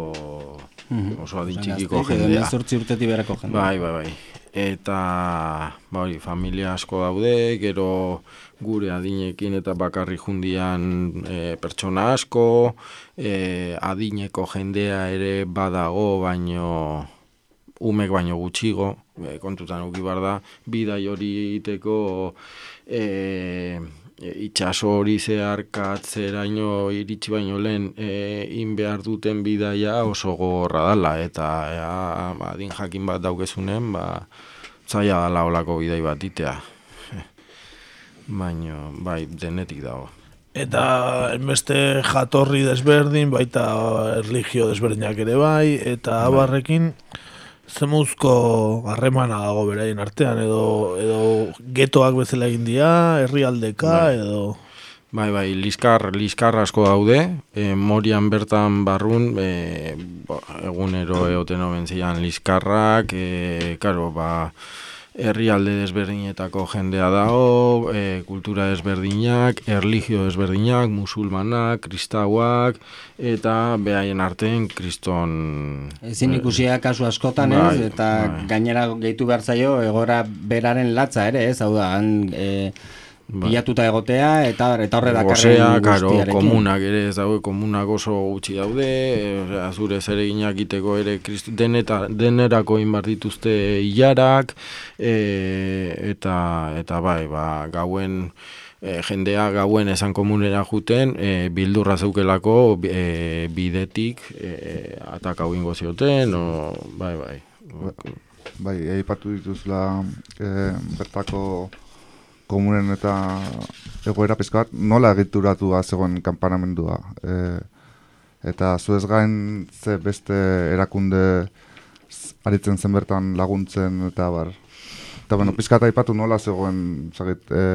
[SPEAKER 10] mhm. oso adin txikiko jendea. Bai, bai, bai eta bai, familia asko daude, gero gure adinekin eta bakarri jundian e, pertsona asko, e, adineko jendea ere badago, baino umek baino gutxigo, e, kontutan uki bar da, bidai hori iteko e, itxaso hori zeharkatzeraino iritsi baino lehen e, in behar duten bidaia oso gogorra dala eta ea, ba, din jakin bat daukezunen ba, zaila dala olako bidei bat itea. Baina, bai, denetik dago.
[SPEAKER 6] Eta enbeste jatorri desberdin, baita erligio desberdinak ere bai, eta abarrekin zemuzko harremana dago beraien artean, edo, edo getoak bezala egin dira, herrialdeka,
[SPEAKER 10] Bai.
[SPEAKER 6] edo...
[SPEAKER 10] Bai, bai, liskar, liskar asko daude, e, morian bertan barrun, e, ba, egunero egoten hoben zian liskarrak, e, karo, ba, herrialde desberdinetako jendea dago, e, kultura desberdinak, erligio desberdinak, musulmanak, kristauak, eta behaien artean kriston...
[SPEAKER 8] Ezin ikusia kasu askotan
[SPEAKER 10] Bai,
[SPEAKER 8] ez, eta
[SPEAKER 10] bai.
[SPEAKER 8] gainera gehitu behar zaio egora beraren latza ere ez, hau da, han e,
[SPEAKER 10] Bai.
[SPEAKER 8] bilatuta egotea, eta eta horre dakarren guztiarekin.
[SPEAKER 10] komunak ere ez daude, komunak oso gutxi daude, e, osea, zure zereginak egiteko ere kristu, deneta, denerako inbar dituzte hilarak, e, eta, eta bai, ba, gauen, e, jendea gauen esan komunera juten, e, bildurra zeukelako e, bidetik e, atakau ingo zioten, o, bai, bai.
[SPEAKER 9] Bai, aipatu dituzla e, bertako komunen eta egoera pizka nola egituratu zegoen kanpanamendua. E, eta zuez gain ze beste erakunde aritzen zen bertan laguntzen eta bar. Eta bueno, pizka bat aipatu nola zegoen zagit, e,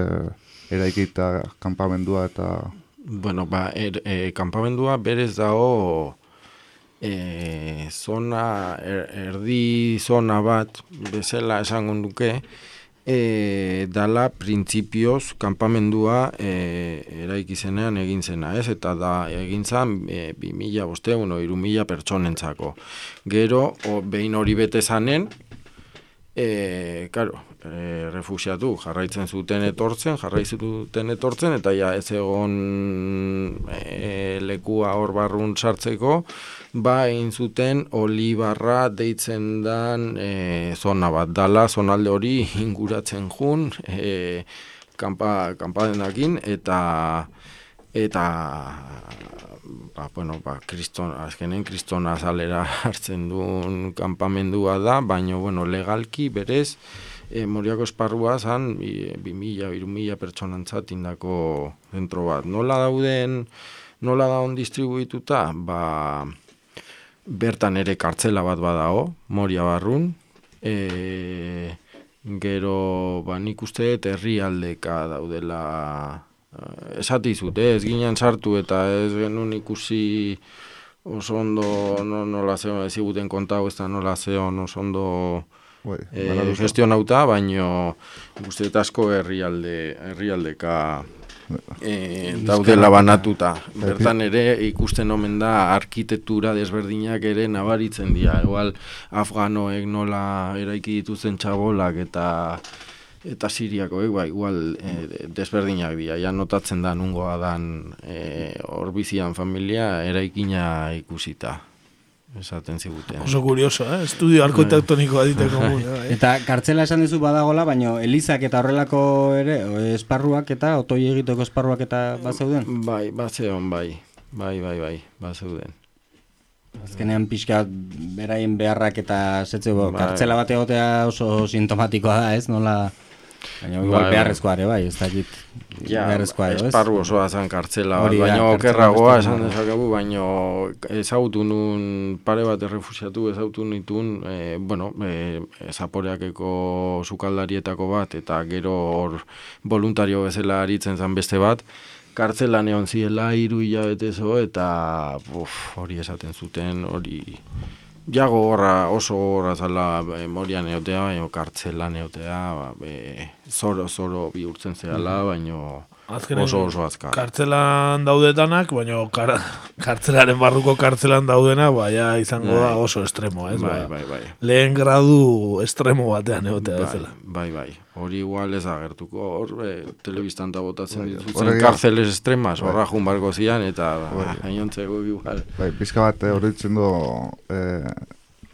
[SPEAKER 9] eraikita kanpamendua eta...
[SPEAKER 10] Bueno, ba, er, e, kanpamendua berez dago e, zona, er, erdi zona bat, bezala esango nuke, e, dala printzipioz kanpamendua e, eraiki zenean egin zena, ez? Eta da egin zen e, 2000 bosteun, o 3000 pertsonentzako. Gero, o, behin hori bete zanen, E, karo, e, refusiatu jarraitzen zuten etortzen, jarraitzen zuten etortzen, eta ja ez egon e, lekua hor barrun sartzeko, ba egin zuten olibarra deitzen dan e, zona bat dala, zonalde hori inguratzen jun, e, kanpa, kanpadenakin, eta eta ba, bueno, ba, kriston, azkenen kriston azalera hartzen duen kanpamendua da, baina, bueno, legalki berez, e, Moriako esparrua zan, bi, bi mila, biru mila pertsonantzat indako zentro bat. Nola dauden, nola daun distribuituta, ba, bertan ere kartzela bat badago, Moria barrun, e, gero, ba, nik uste dut herrialdeka daudela Eh, esati zute, ez ginen sartu eta ez genuen ikusi oso ondo no, nola zeo eziguten kontau ez da nola zeo oso ondo
[SPEAKER 9] Bai,
[SPEAKER 10] e, gestionauta, baino uste dut asko herrialde herrialdeka e, daudela banatuta. Bertan ere ikusten omen da arkitektura desberdinak ere nabaritzen dira. Igual afganoek nola eraiki dituzten txabolak eta eta siriakoek ba, igual e, desberdinak dira. Ja notatzen da nungoa dan e, orbizian familia eraikina ikusita. Esaten ziguten.
[SPEAKER 6] Oso kurioso, eh? Estudio arkitektonikoa diteko. bai.
[SPEAKER 8] Eta kartzela esan duzu badagola, baina elizak eta horrelako ere o, esparruak eta otoi egiteko esparruak eta bazeuden?
[SPEAKER 10] Bai, bazeon, bai. Bai, bai, bai, bazeuden.
[SPEAKER 8] Azkenean pixka beraien beharrak eta setze
[SPEAKER 10] Bai.
[SPEAKER 8] kartzela bate egotea oso sintomatikoa da, ez? Nola Baina igual
[SPEAKER 10] Bai,
[SPEAKER 8] beharrezkoa ere bai, ez dakit
[SPEAKER 10] Ja,
[SPEAKER 8] beharrezkoa edo, ez?
[SPEAKER 10] esparru osoa zen kartzela
[SPEAKER 8] Hori
[SPEAKER 10] baina okerragoa esan dezakegu, baina ezagutu nun pare bat errefusiatu ezagutu nitun, e, bueno, e, zaporeakeko sukaldarietako bat, eta gero hor voluntario bezala aritzen zen beste bat, kartzelan egon ziela hiru hilabete zo, eta uf, hori esaten zuten, hori jago horra, oso horra zala e, morian eotea, baina kartzelan eotea, ba, be, zoro, zoro bihurtzen zehala, baina
[SPEAKER 6] Azkenen,
[SPEAKER 10] oso oso azkar.
[SPEAKER 6] Kartzelan daudetanak, baina kar, kartzelaren barruko kartzelan daudena, baina izango da
[SPEAKER 10] Bai.
[SPEAKER 6] oso estremo, ez?
[SPEAKER 10] Bai,
[SPEAKER 6] Ba,
[SPEAKER 10] bai, bai.
[SPEAKER 6] Lehen gradu estremo batean egotea
[SPEAKER 10] Bai,
[SPEAKER 6] bezala.
[SPEAKER 10] bai, bai. Hori igual ez agertuko, hor, e, telebistan da botatzen
[SPEAKER 9] Bai,
[SPEAKER 10] ditutzen
[SPEAKER 9] horrek-
[SPEAKER 10] kartzeles estremas,
[SPEAKER 9] Bai.
[SPEAKER 10] horra jun barko zian, eta
[SPEAKER 9] Bai.
[SPEAKER 10] gainontzeko igual.
[SPEAKER 9] Bai, pizka bat eh, horitzen du eh,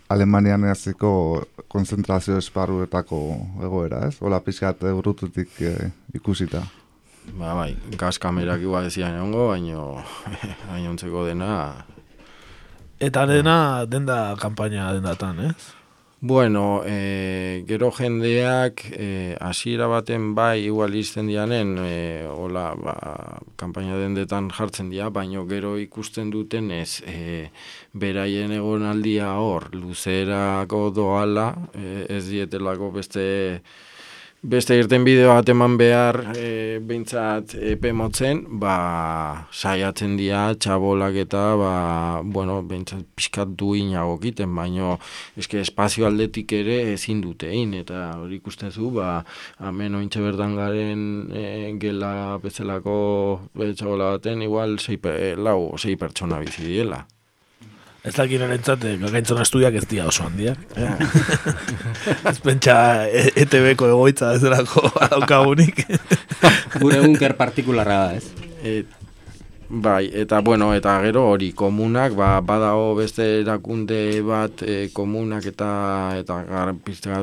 [SPEAKER 9] Alemanian eziko konzentrazio esparruetako egoera, ez? Hola, pizka bat urrututik eh, ikusita.
[SPEAKER 10] Ba, bai, gaz kamerak igual ezian egongo, baino gainontzeko dena,
[SPEAKER 6] Eta dena denda kanpaina dendatan, ez?
[SPEAKER 10] Bueno, e, gero jendeak e, hasiera baten bai igual izten dianen, e, hola, ba, kampaina dendetan jartzen dira, baino gero ikusten duten ez, e, beraien egonaldia hor, luzerako doala, e, ez dietelako beste beste irten bideo bat eman behar e, behintzat epe motzen, ba, saiatzen dira txabolak eta, ba, bueno, behintzat pixkat du inagokiten, baino eske espazio aldetik ere ezin dute egin, eta hori ikusten zu, ba, hemen ointxe berdan garen e, gela bezalako txabola baten, igual, sei, lau, sei pertsona bizi diela.
[SPEAKER 6] Ez dakit erentzat, eh, gagaintzona estudiak ez dira oso handiak. Eh? ez pentsa ETB-ko egoitza ez derako daukagunik.
[SPEAKER 8] Gure unker partikularra da, ez?
[SPEAKER 10] Et, bai, eta bueno, eta gero hori komunak, ba, badago beste erakunde bat e, komunak eta eta gar,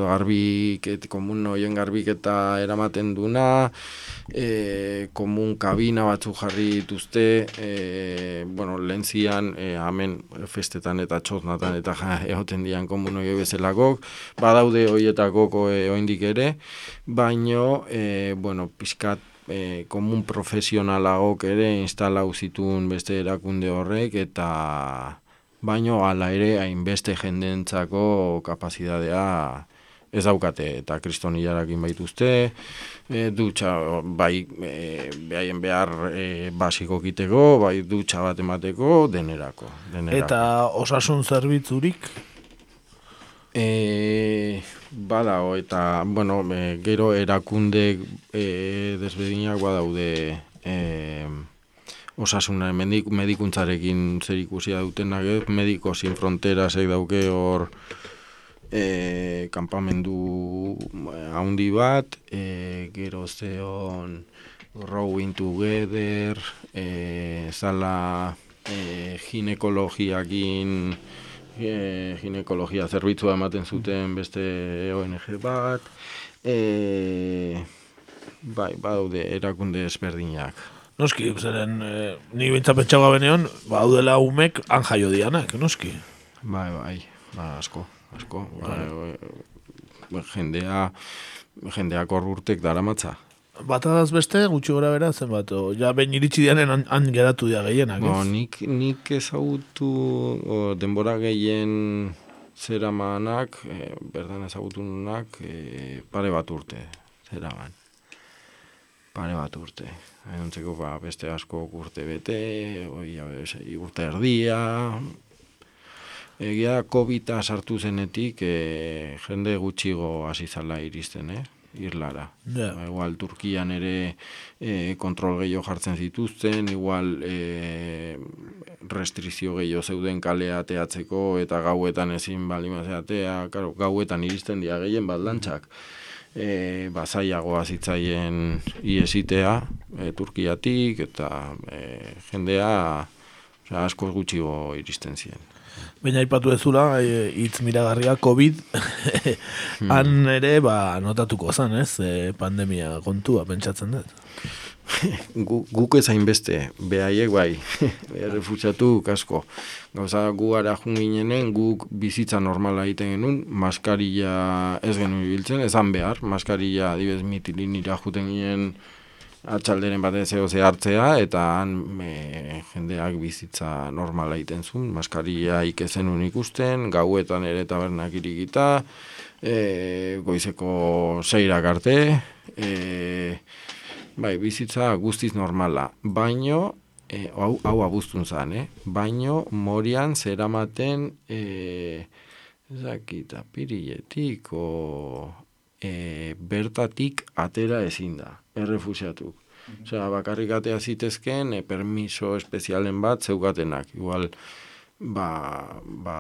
[SPEAKER 10] garbik, et, komun hoien garbik eta eramaten duna, e, komun kabina batzu jarri dituzte, e, bueno, lehen zian, e, hemen festetan eta txoznatan eta ja, egoten dian komun hori bezalakok, badaude horietako e, oindik ere, baino, e, bueno, pizkat, e, komun profesionalagok ere instalau zituen beste erakunde horrek eta baino hala ere hainbeste jendentzako kapazitatea ez daukate eta kristoniarakin baituzte, e, dutxa bai e, behaien behar e, basiko kiteko, bai dutxa bat emateko, denerako. denerako.
[SPEAKER 6] Eta osasun zerbitzurik?
[SPEAKER 10] E, badao, eta bueno, e, gero erakunde e, desbedinak badaude e, osasuna medik, medikuntzarekin zer ikusia dutenak, mediko sin fronteras dauke hor e, kampamendu eh, haundi bat, e, gero zeon rowing together, e, zala e, ginekologiakin, e, ginekologia zerbitzua ematen zuten beste ONG bat, e, bai, badaude erakunde ezberdinak.
[SPEAKER 6] Noski, zeren, e, ni bintza pentsagoa benean, baudela umek anjaio dianak, noski.
[SPEAKER 10] Bai, bai, ba, asko asko, ba, ba, jendea, jendeak hor urtek dara matza.
[SPEAKER 6] Batadaz beste, gutxi gora bera, zen bat, ja ben iritsi dianen han, han geratu dia gehienak,
[SPEAKER 10] bo, nik, nik ezagutu o, denbora gehien zera maanak, e, berdan ezagutu nunak, e, pare bat urte, zera Pare bat urte. Hainontzeko ba, beste asko urte bete, oi, urte erdia, Egia covid sartu zenetik e, jende gutxigo hasi zala iristen, eh? Irlara.
[SPEAKER 6] Yeah.
[SPEAKER 10] Ba, igual Turkian ere e, kontrol gehiago jartzen zituzten, igual e, restrizio gehiago zeuden kalea teatzeko eta gauetan ezin bali mazeatea, claro, gauetan iristen dia gehien baldantzak. E, bazaiagoa zitzaien iesitea e, Turkiatik eta e, jendea asko gutxigo iristen ziren.
[SPEAKER 6] Baina ipatu ezula, e, hitz miragarria, COVID, han ere, ba, notatuko zan, ez, e, pandemia kontua, pentsatzen dut.
[SPEAKER 10] gu, guk ezain beste, behaiek bai, refutsatu kasko. Gauza gu ara junginenen, guk bizitza normala egiten genuen, maskaria ez genuen biltzen, ezan behar, maskaria dibez mitilin irajuten ginen, atxalderen batez zeo ze hartzea, eta han jendeak bizitza normala egiten zuen, maskaria ikezen ikusten, gauetan ere tabernak irigita, e, goizeko zeirak arte, e, bai, bizitza guztiz normala, baino, e, hau, hau abuztun zan, eh? baino morian zeramaten e, zakita pirilletik, o, e, bertatik atera ezin da, errefusiatuk. Mm Osea, bakarrik atea zitezken, e, permiso espezialen bat zeugatenak. Igual, ba, ba,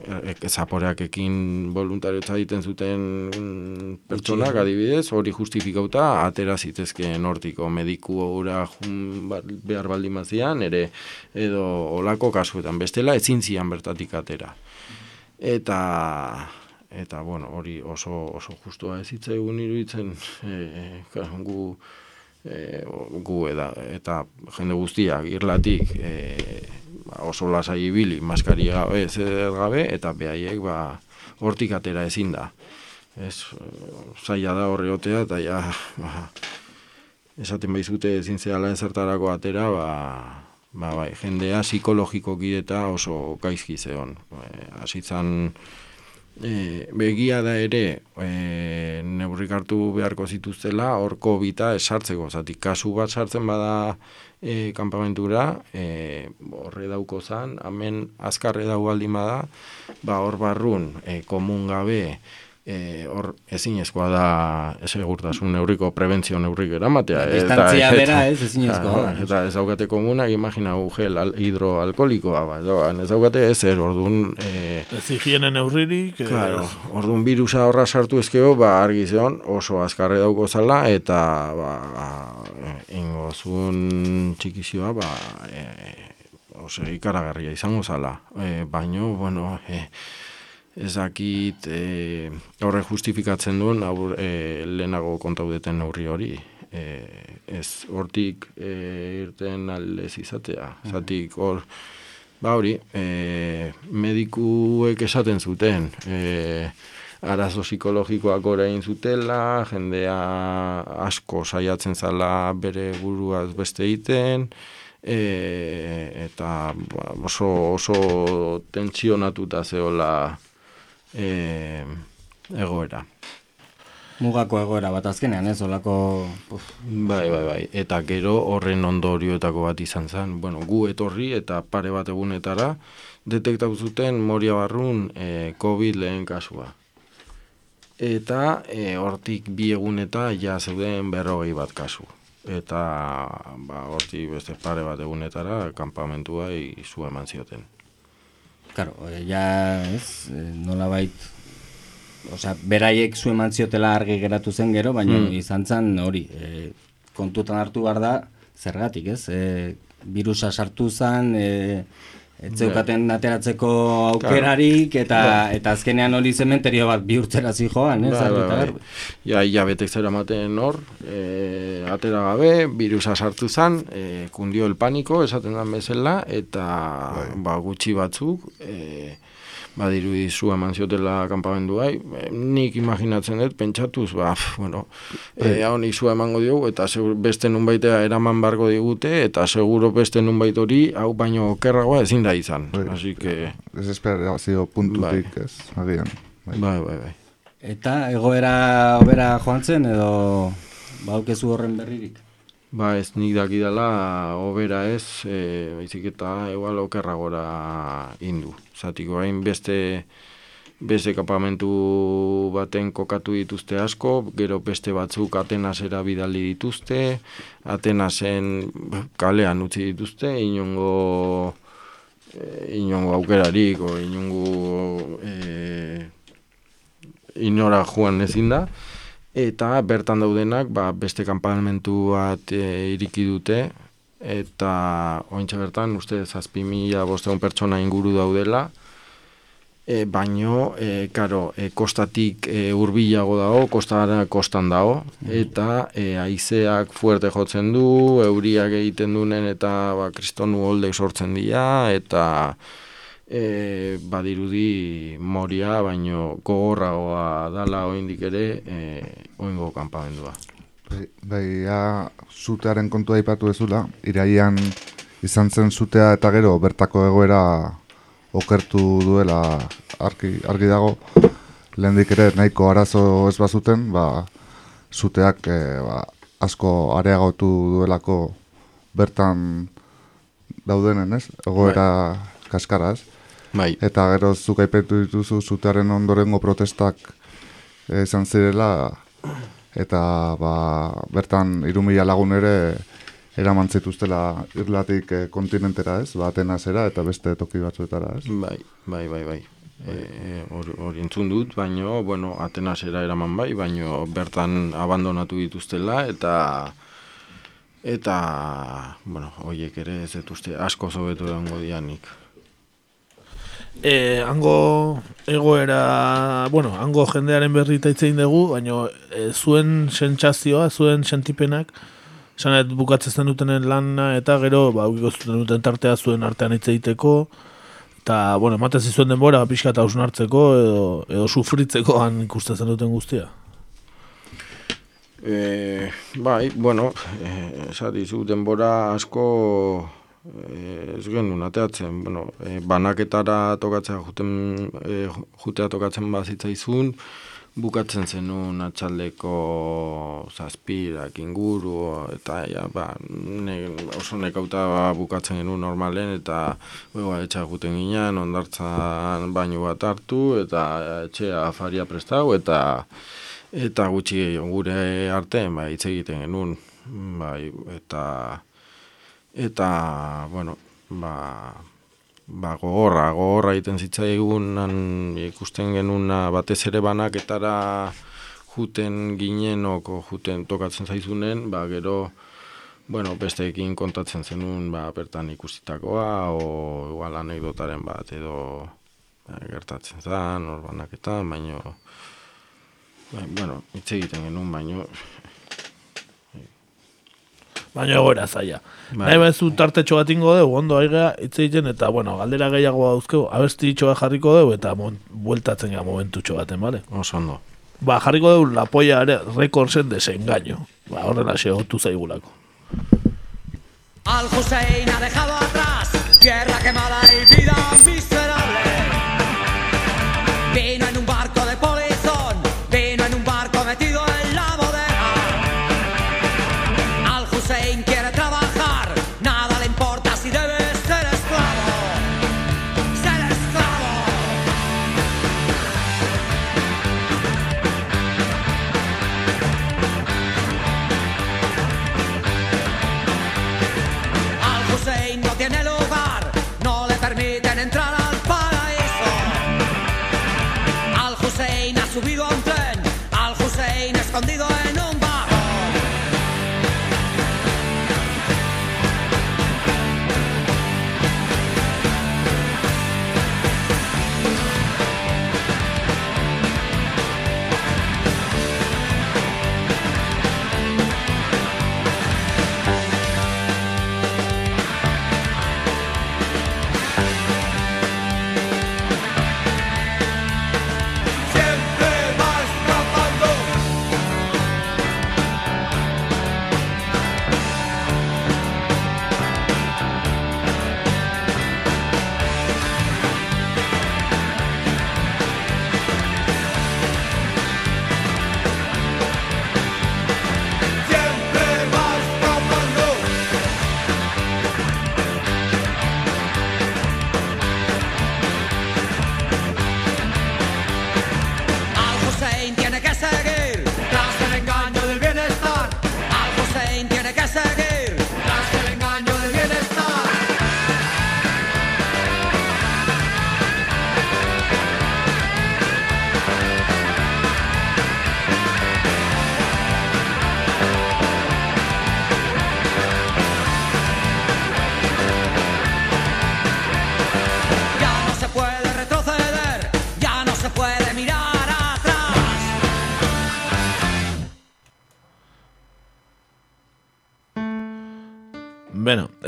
[SPEAKER 10] e, e, zaporeak ekin voluntariotza egiten zuten pertsonak adibidez, hori justifikauta, atera zitezken hortiko mediku ora behar baldin mazian, ere, edo olako kasuetan, bestela ezin zian bertatik atera. Eta, eta bueno, hori oso oso justua ez hitza egun iruditzen e, gu e, gu eda, eta jende guztiak irlatik e, oso lasai ibili maskaria gabe zer gabe eta behaiek ba hortik atera ezin da. Ez zaila da horre otea eta ja ba, esaten baizute ezin zehala ezertarako atera ba, ba, bai, jendea psikologikoki eta oso gaizki zeon. E, E, begia da ere e, neurrik hartu beharko zituztela horko bita esartzeko zatik kasu bat sartzen bada e, kanpamentura e, horre dauko zan hemen azkarre dau baldin bada ba hor barrun e, komun gabe e, hor ezinezkoa da segurtasun neurriko prebentzio neurrik eramatea.
[SPEAKER 8] Distantzia bera ez ezinezkoa.
[SPEAKER 10] Eta, eta ez daukate komunak, imagina gel al, hidroalkolikoa, ba, ez daukate ez er, orduan... E,
[SPEAKER 6] ez higiene neurririk.
[SPEAKER 10] E, claro, orduan virusa horra sartu ezkeo, ba, argi zion, oso azkarre dauko zala, eta ba, ingo zuen txikizioa, ba, e, ose, ikaragarria izango zala. E, baino, bueno, e, ezakit e, horre justifikatzen duen aur, e, lehenago kontaudeten neurri hori. E, ez hortik e, irten aldez izatea. Zatik hor, ba hori, e, medikuek esaten zuten, e, arazo psikologikoak orain zutela, jendea asko saiatzen zala bere buruaz beste egiten, e, eta ba, oso, oso tentsionatuta zeola e, egoera.
[SPEAKER 8] Mugako egoera bat azkenean, ez, olako...
[SPEAKER 10] Bai, bai, bai, eta gero horren ondorioetako bat izan zen, bueno, gu etorri eta pare bat egunetara, detektau zuten moria barrun e, COVID lehen kasua. Eta e, hortik bi eguneta ja zeuden berrogei bat kasu. Eta ba, hortik beste pare bat egunetara kanpamentua izu eman zioten.
[SPEAKER 8] Claro, eh, ja, ez, eh, nola bait, osea, beraiek zu eman ziotela argi geratu zen gero, baina mm. izan zen hori, e, kontutan hartu behar da, zergatik, ez, e, virusa sartu zen, e, etzeukaten ateratzeko aukerarik eta eta azkenean hori zementerio bat bihurtzera zi joan, ez? Bai, bai, bai.
[SPEAKER 10] Ja, ja betek zera maten hor, e, atera gabe, virusa sartu zan, e, kundio el paniko, esaten dan bezala, eta bai. ba, gutxi batzuk, e, badiru izu eman ziotela kampamendu bai, nik imaginatzen dut, pentsatuz, ba, bueno, e, hau izu emango diogu, eta segur, beste nunbaitea eraman bargo digute, eta seguro beste nunbait hori, hau baino kerragoa ezin da izan. Bai, Así que...
[SPEAKER 9] Ez esperazio puntutik, bai. ez, agian.
[SPEAKER 10] Bai. bai, bai, bai.
[SPEAKER 8] Eta egoera obera joan zen, edo baukezu horren berririk?
[SPEAKER 10] Ba ez nik dakidala obera ez, e, baizik eta egual okerra gora indu. Zatiko hain beste, beste kapamentu baten kokatu dituzte asko, gero beste batzuk Atenasera bidali dituzte, Atenasen kalean utzi dituzte, inongo, e, inongo aukerarik, o inongo e, inora joan ezin da eta bertan daudenak ba, beste kanpamentu bat e, iriki dute. Eta ointxe bertan uste zazpi mila bosteun pertsona inguru daudela. E, baino e, karo, e, kostatik e, urbilago dago, kostara kostan dago. Eta e, aizeak fuerte jotzen du, euriak egiten duen eta ba, kristonu holdek sortzen dira eta e, badirudi moria, baino gogorragoa dala oindik ere e, oingo kanpamendua.
[SPEAKER 9] Bai, bai ja, zutearen kontua aipatu ezula, iraian izan zen zutea eta gero bertako egoera okertu duela argi, argi dago, lehendik ere nahiko arazo ez bazuten, ba, zuteak e, ba, asko areagotu duelako bertan daudenen, ez? Egoera bai. kaskaraz.
[SPEAKER 10] Bai.
[SPEAKER 9] Eta gero zuk aipetu dituzu zutearen ondorengo protestak eh, izan zirela eta ba, bertan irumila lagun ere eraman zituztela irlatik e, kontinentera ez, ba, Atenasera eta beste toki batzuetara ez.
[SPEAKER 10] Bai, bai, bai, bai. E, hori entzun dut, baino, bueno, Atenasera eraman bai, baino bertan abandonatu dituztela eta eta, bueno, hoiek ere ez dituzte asko zobetu egongo dianik
[SPEAKER 6] e, hango egoera, bueno, hango jendearen berri taitzein dugu, baina e, zuen sentsazioa, zuen sentipenak, Esanet bukatzen zen dutenen lana eta gero ba zuten duten tartea zuen artean hitz egiteko eta bueno, ematen zizuen denbora pixka eta hartzeko edo edo sufritzeko han ikusten duten guztia.
[SPEAKER 10] E, bai, bueno, eh, esati zu denbora asko ez genuen ateatzen, bueno, e, banaketara tokatzea juten, e, jutea tokatzen bazitzaizun, bukatzen zenun atxaldeko zazpirak inguru, eta ja, ba, ne, oso nekauta ba, bukatzen genuen normalen, eta bego, etxa guten ginen, ondartzan baino bat hartu, eta etxea afaria prestau, eta eta gutxi gure artean ba hitz egiten genuen bai eta eta bueno ba ba gogorra gogorra egiten zitzaigun ikusten genuna batez ere banaketara juten ginenok juten tokatzen zaizunen ba gero bueno besteekin kontatzen zenun ba bertan ikusitakoa o igual anekdotaren bat edo ba, gertatzen zan hor banaketan baino Bai, bueno, hitz egiten genuen, baino...
[SPEAKER 6] Baina egoera zaila. Bai. Nahi bezu tartetxo bat ingo dugu, ondo aigea hitz egiten, eta bueno, galdera gehiago dauzkeu, abesti itxoa jarriko dugu, eta mon, bueltatzen gara momentu baten, bale?
[SPEAKER 10] Oso ondo.
[SPEAKER 6] Ba, jarriko dugu la polla ere, rekordzen desengaño. Ba, horrela xe, otu zaigulako. Al Hussein ha dejado atrás, tierra quemada y vida miserable.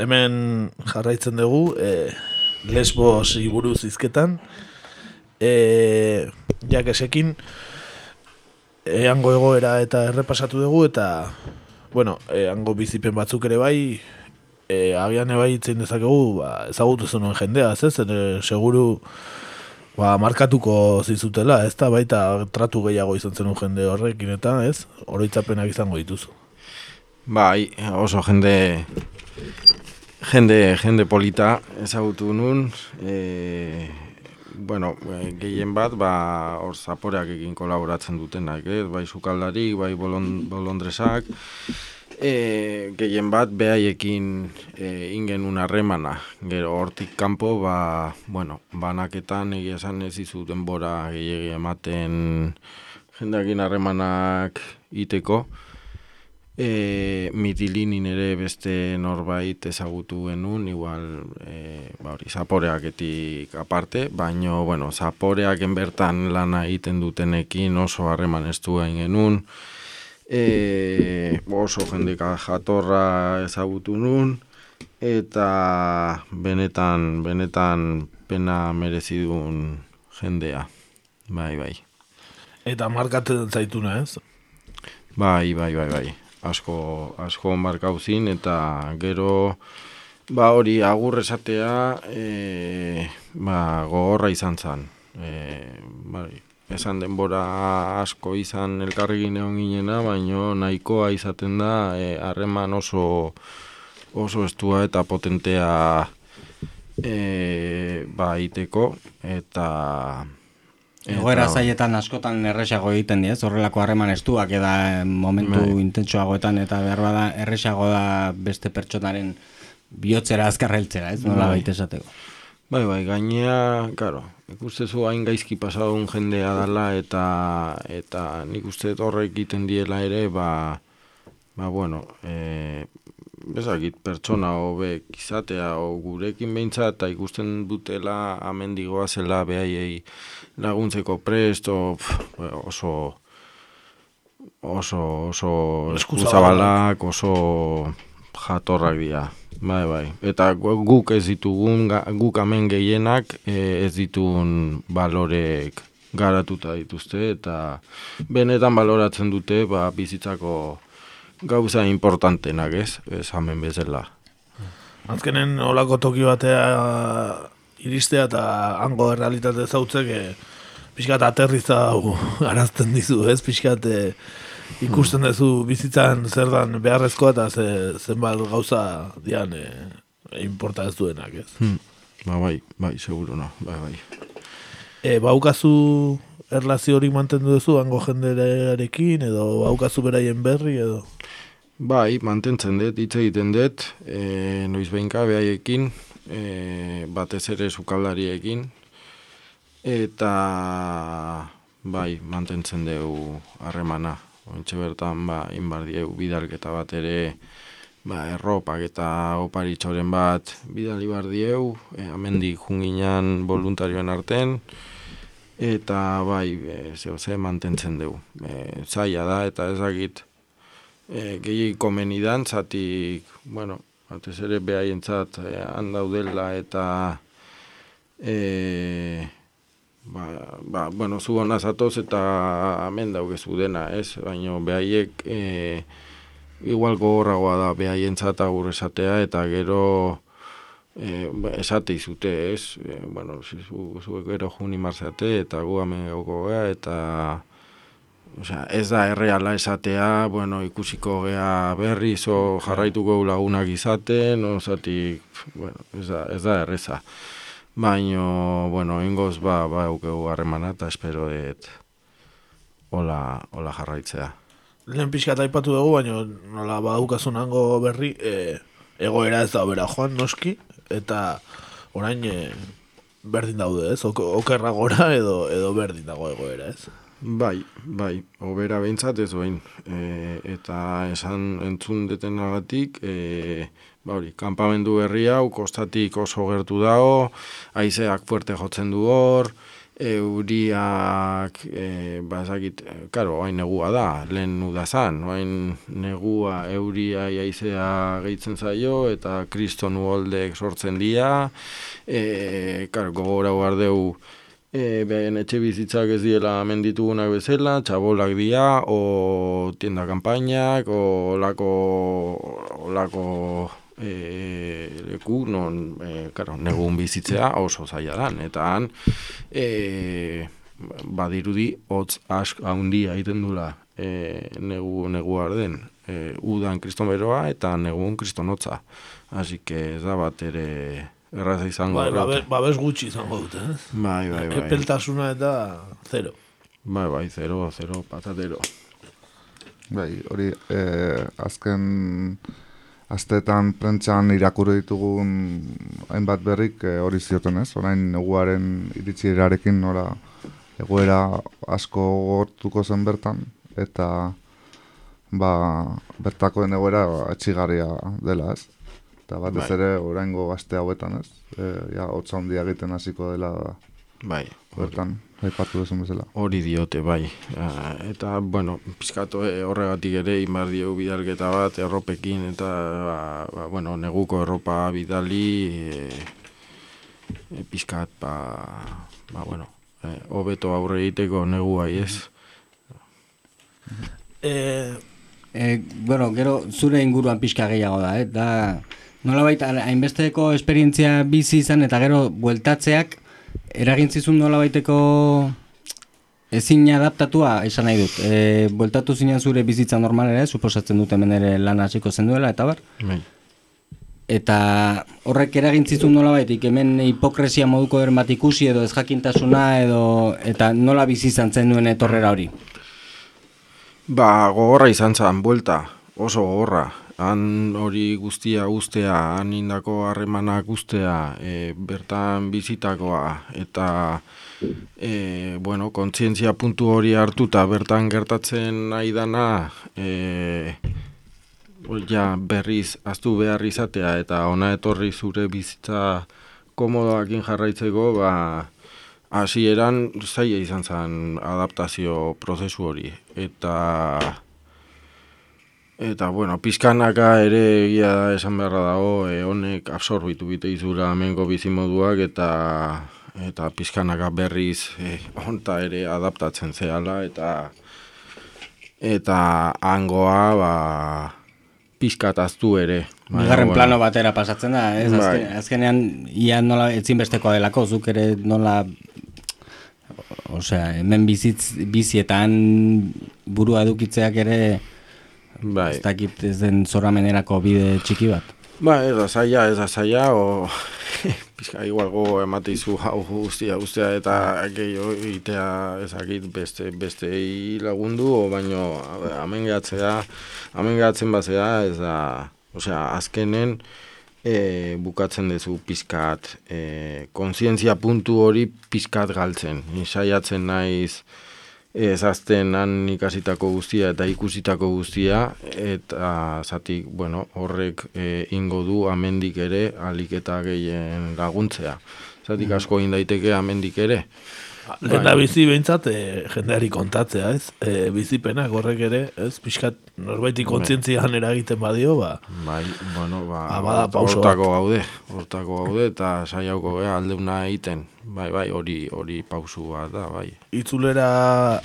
[SPEAKER 6] Hemen jarraitzen dugu e, lesbos iburuz izketan e, jakesekin eango egoera eta errepasatu dugu eta bueno, eango bizipen batzuk ere bai e, agian ebai itzen dezakegu ba, ezagutu zenuen jendea ez? Ez, seguru ba, markatuko zizutela ez da baita tratu gehiago izan zenuen jende horrekin eta ez, oroitzapenak izango dituzu.
[SPEAKER 10] Bai, oso jende Jende, jende polita ezagutu nun, e, bueno, e, gehien bat, ba, hor zaporeak egin kolaboratzen dutenak, eh? bai sukaldari, bai bolon, bolondresak, e, gehien bat behaiekin e, ingen harremana, gero hortik kanpo, ba, bueno, banaketan egia esan ez izu denbora gehiagia ematen jendeakin harremanak iteko, E, mitilinin ere beste norbait ezagutu genuen, igual, e, ba hori, zaporeaketik aparte, baino, bueno, zaporeak enbertan lana egiten dutenekin oso harreman ez du genuen, e, oso jendeka jatorra ezagutu nun, eta benetan, benetan pena merezi duen jendea. Bai, bai.
[SPEAKER 6] Eta markatzen zaituna, ez?
[SPEAKER 10] Bai, bai, bai, bai. Asko, asko markauzin eta gero ba hori agur esatea e, ba, gogorra izan zen. E, bai, esan denbora asko izan elkarregin egon ginena, baino nahikoa izaten da e, harreman oso oso estua eta potentea e, ba iteko eta
[SPEAKER 8] Egoera zaietan askotan erresago egiten diez, horrelako harreman estuak eda momentu bai. intentsuagoetan eta behar bada erresago da beste pertsonaren bihotzera azkarreltzera, ez? Nola bai. esateko.
[SPEAKER 10] Bai, bai, gainea, karo, ikustezu hain gaizki pasadun jendea dala eta eta nik uste horrek egiten diela ere, ba, ba bueno, e, bezakit pertsona hobe izatea o gurekin beintza eta ikusten dutela amendigoa zela behaiei laguntzeko prest o, oso oso oso eskuzabalak. oso jatorrak dira. Bai bai. Eta guk ez ditugun guk hemen gehienak e, ez ditun balorek garatuta dituzte eta benetan baloratzen dute ba bizitzako gauza importantenak ez, ez hamen bezala.
[SPEAKER 6] Azkenen olako toki batea iristea eta hango realitate zautzek e, pixkat aterriza arazten dizu, ez? Pixkat e, ikusten duzu bizitzan zer dan beharrezkoa eta ze, zenbat gauza dian e, importa ez duenak, ez?
[SPEAKER 10] Hmm. Ba, bai, bai, seguro no, bai, bai.
[SPEAKER 6] E, baukazu erlazio hori mantendu duzu hango jendearekin edo baukazu beraien berri edo?
[SPEAKER 10] Bai, mantentzen dut, hitz egiten dut, e, noiz behinka behaiekin, e, batez ere sukaldariekin, eta bai, mantentzen dugu harremana. Ointxe bertan, ba, inbardieu bidalketa bat ere, ba, erropak eta oparitxoren bat bidali bardieu, e, amendi junginan voluntarioen arten, eta bai, e, zeo ze mantentzen dugu. E, zaila da, eta ezagit, e, gehi komenidan, zatik, bueno, batez ere behaientzat e, handaudela eta e, ba, ba, bueno, zu hona zatoz eta hemen daugezu dena, ez? Baina behaiek e, igual gogorragoa da behaientzat agur esatea eta gero e, esate izute, ez? E, bueno, zu, zu gero juni marzate eta gu hemen gogoa eta Osea, ez da erreala esatea, bueno, ikusiko gea berri, zo jarraituko lagunak izaten, ozatik, bueno, ez da, ez da erreza. Baina, bueno, ingoz ba, ba eukegu harremana eta espero et hola, hola jarraitzea.
[SPEAKER 6] Lehen pixka taipatu dugu, baina nola badukazun hango berri, e, egoera ez da bera joan noski, eta orain e, berdin daude ez, okerra gora edo, edo berdin dago egoera ez.
[SPEAKER 10] Bai, bai, obera behintzat ez bain. E, eta esan entzun detenagatik, e, ba hori, kampamendu berri hau, kostatik oso gertu dago, aizeak fuerte jotzen du hor, euriak, e, ba ezakit, karo, hain negua da, lehen udazan, hain negua euria aizea gehitzen zaio, eta kriston uoldek sortzen dira, e, karo, gogora guardeu, e, behen etxe bizitzak ez diela menditugunak bezala, txabolak dira, o tienda kampainak, o lako, lako e, leku, non, e, karo, negun bizitzea oso zaila dan, eta han, e, badirudi, hotz ask handia egiten dula e, negu, negu arden, e, udan kriston eta negun kristonotza. Así que ez da bat ere erraza izango.
[SPEAKER 6] Bai, babes, babes gutxi izango dute, eh?
[SPEAKER 10] Bai, bai, bai.
[SPEAKER 6] Epeltasuna eta zero.
[SPEAKER 10] Bai, bai, zero, zero, patatero.
[SPEAKER 9] Bai, hori, eh, azken astetan prentxan irakurri ditugun hainbat berrik eh, hori zioten ez, orain neguaren irarekin nora egoera asko gortuko zen bertan, eta ba, bertakoen egoera etxigarria dela ez. Eta bat ez bai. ere oraingo gazte hauetan ez. E, ja, hotza handia egiten hasiko dela
[SPEAKER 10] bai,
[SPEAKER 9] bertan. Aipatu duzun bezala.
[SPEAKER 10] Hori diote, bai. Ah, eta, bueno, pizkatu eh, horregatik ere, inbar diegu bidalketa bat, erropekin, eta, ba, ba, bueno, neguko erropa bidali, e, e, pizkat, ba, ba, bueno, eh, hobeto aurre egiteko negua, ez?
[SPEAKER 6] Eh,
[SPEAKER 8] E, bueno, gero zure inguruan pixka gehiago da, eh? Da, nola baita, hainbesteko esperientzia bizi izan eta gero bueltatzeak eragin zizun nola baiteko ezin adaptatua esan nahi dut. E, bueltatu zinen zure bizitza normalera, eh? suposatzen dut hemen ere lan hasiko zen duela, eta bar?
[SPEAKER 10] Bai.
[SPEAKER 8] Eta horrek eragin zizun nola baitik, hemen hipokresia moduko eren bat ikusi edo ezjakintasuna edo eta nola bizi izan zen duen etorrera hori.
[SPEAKER 10] Ba, gogorra izan zen, buelta, oso gogorra. Han hori guztia guztea, han indako harremanak guztea, e, bertan bizitakoa, eta e, bueno, kontzientzia puntu hori hartuta bertan gertatzen nahi dana, e, ja berriz aztu behar izatea, eta ona etorri zure bizitza komodoakin jarraitzeko, ba, hasieran zaila izan zen adaptazio prozesu hori. Eta eta bueno, pizkanaka ere egia da esan beharra dago, e, honek absorbitu bite izura amengo bizimoduak eta eta pizkanaka berriz e, honta ere adaptatzen zehala eta eta hangoa ba pizkataztu ere.
[SPEAKER 8] Bigarren
[SPEAKER 10] bueno,
[SPEAKER 8] plano batera pasatzen da, ez?
[SPEAKER 10] Bai.
[SPEAKER 8] Azken, azkenean, ia nola etzinbestekoa delako, zuk ere nola... Osea, hemen bizitz, bizietan burua edukitzeak ere
[SPEAKER 10] bai.
[SPEAKER 8] ez dakit ez den zoramenerako bide txiki bat.
[SPEAKER 10] Ba, ez da zaila, ez da zaila, o... Pizka, igual gogo emateizu hau guztia, guztia, eta gehiago egitea ezakit beste, beste lagundu, o baino, hemen gehatzea, hemen gehatzen bazea, ez da, osea, azkenen, e, bukatzen duzu pizkat, e, konzientzia puntu hori pizkat galtzen. Saiatzen naiz, ez azten han ikasitako guztia eta ikusitako guztia, eta zatik, bueno, horrek e, ingo du amendik ere alik eta gehien laguntzea. Zatik asko egin daiteke amendik ere.
[SPEAKER 6] Lehen bizi behintzat, e, jendeari kontatzea, ez? E, bizipenak horrek ere, ez? Piskat norbaiti kontzientzian eragiten badio, ba...
[SPEAKER 10] Bai, bueno, ba,
[SPEAKER 6] Ah, bada pauso
[SPEAKER 10] hortako gaude, hortako gaude, eta saiauko gea aldeuna egiten. Bai, bai, hori hori pausu bat da, bai.
[SPEAKER 6] itzulera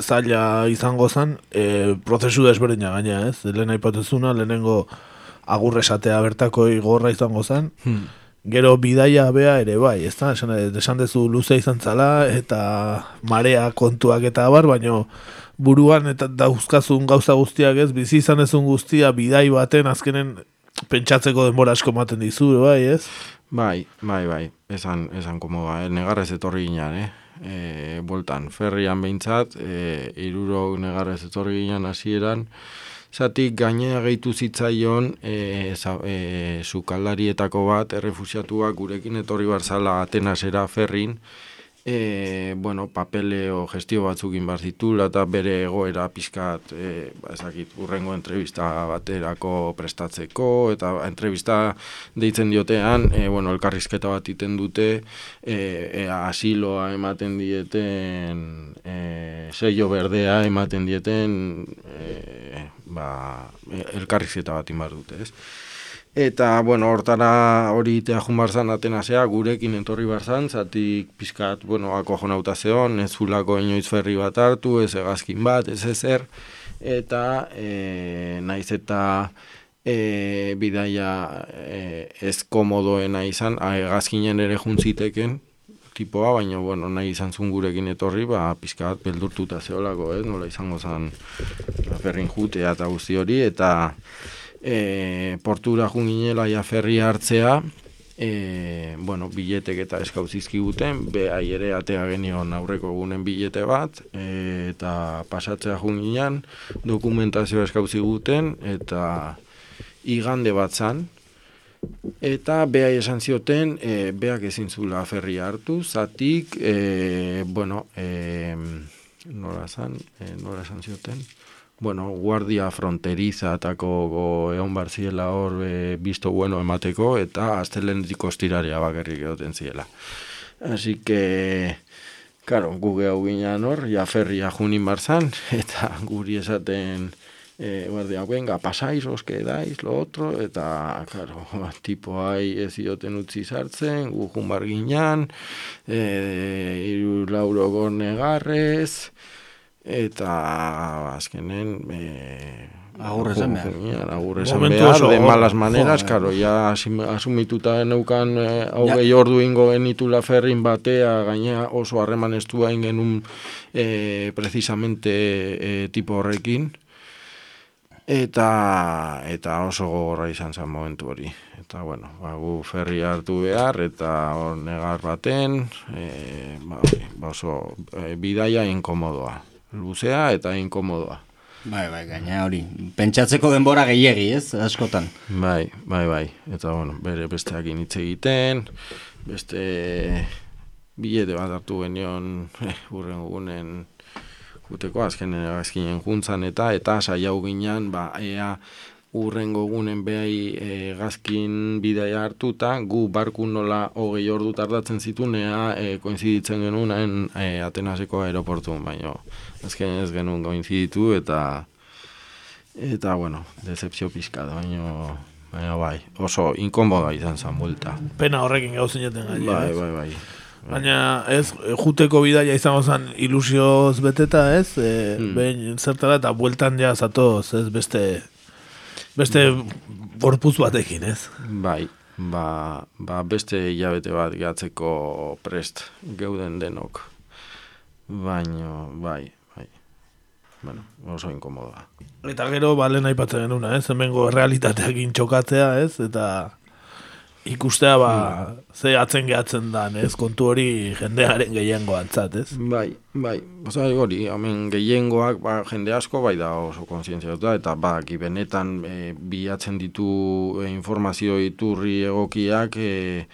[SPEAKER 6] zaila izango zen, e, prozesu desberdina gaina, ez? Lehen aipatuzuna, lehenengo agur esatea bertako igorra izango zen,
[SPEAKER 10] Hmm.
[SPEAKER 6] Gero bidaia bea ere bai, ez da? Esan, esan dezu luze izan zala, eta marea kontuak eta abar, baino buruan eta dauzkazun gauza guztiak ez, bizi izan ezun guztia bidai baten azkenen pentsatzeko denbora asko ematen dizu, bai, ez?
[SPEAKER 10] Bai, bai, bai, esan, esan komoda, eh? negarrez etorri ginen, eh? E, boltan, ferrian behintzat, e, iruro negarrez etorri ginen hasieran, Zatik gainea gehitu zitzaion e, za, e, sukaldarietako bat, errefusiatuak gurekin etorri barzala Atenasera ferrin, e, bueno, papeleo gestio batzuk bar zitula eta bere egoera pizkat, e, ba, ezakit, urrengo entrevista baterako prestatzeko, eta entrevista deitzen diotean, e, bueno, elkarrizketa bat iten dute, e, e, asiloa ematen dieten, e, sello berdea ematen dieten, e, ba, e, elkarrizketa bat inbar dute, ez? Eta, bueno, hortara hori itea jun barzan Atenasea, gurekin entorri barzan, zatik pizkat, bueno, ako jonauta zeon, ez zulako inoiz ferri bat hartu, ez egazkin bat, ez ezer, eta e, naiz eta e, bidaia e, ez komodoena izan, egazkinen ere juntziteken, tipoa, baina, bueno, nahi izan zuen gurekin etorri, ba, pizkat beldurtuta zeolako, ez, nola izango zen ferrin jutea eta guzti hori, eta e, portura jun ginela ja ferri hartzea, e, bueno, biletek eta eskauzizkiguten, behai ere atea genion aurreko egunen bilete bat, e, eta pasatzea jun ginen, dokumentazioa eskauziguten, eta igande bat zan, Eta behai esan zioten, e, beak ezin zula ferri hartu, zatik, e, bueno, e, nora zan, e, nora esan zioten, bueno, guardia fronteriza atako go, egon bar ziela hor e, bisto bueno emateko, eta astelendiko estiraria bakarrik egoten ziela. Así que, Karo, guge hau ginean hor, ja ferria junin barzan, eta guri esaten, e, guardia, venga, pasaiz, oske daiz, lo otro, eta, karo, tipo hai ez ioten utzi sartzen, gu jun bar ginean, e, iru lauro negarrez, eta azkenen, e,
[SPEAKER 8] Agur esan behar.
[SPEAKER 10] Agur esan behar, de malas maneras, karo, ja asumituta neukan eh, hogei ja. ordu ingo genitula ferrin batea, gaina oso harreman estua ingenun eh, precisamente eh, tipo horrekin, eta eta oso gogorra izan zen momentu hori. Eta, bueno, ba, gu ferri hartu behar, eta hor negar baten, e, ba, ba oso e, bidaia inkomodoa. Luzea eta inkomodoa.
[SPEAKER 8] Bai, bai, gaina hori. Pentsatzeko denbora gehiegi, ez? Askotan.
[SPEAKER 10] Bai, bai, bai. Eta, bueno, bere besteak hitz egiten, beste bilete bat hartu genion, eh, urren gugunen guteko azken azkinen juntzan eta eta saiau ginean, ba, ea urrengo gunen behai e, gazkin bidaia hartuta, gu barku nola hogei ordu tardatzen zituen, ea e, koinziditzen genuen e, Atenaseko aeroportun, baina azken ez genuen goinziditu eta eta bueno, decepzio pizka da, baina bai, oso inkomoda izan zen bulta.
[SPEAKER 6] Pena horrekin gauzen jaten gai.
[SPEAKER 10] Bai, bai, bai.
[SPEAKER 6] Baina ez, juteko bidaia izango zen ilusioz beteta ez, e, hmm. behin zertara eta bueltan ja zatoz ez beste beste borpuz batekin ez.
[SPEAKER 10] Bai, ba, ba beste hilabete bat gatzeko prest geuden denok. Baina, bai, bueno, oso inkomodoa.
[SPEAKER 6] Eta gero, bale nahi patzen genuna, ez? Hemengo realitateak intxokatzea, ez? Eta ikustea, ba, mm. ze atzen gehatzen da, ez? Kontu hori jendearen gehiengo antzat, ez?
[SPEAKER 10] Bai, bai. Osa, hori, hemen gehiengoak, ba, jende asko, bai da oso konsientzia da, eta ba, benetan e, bilatzen ditu e, informazio iturri egokiak, e,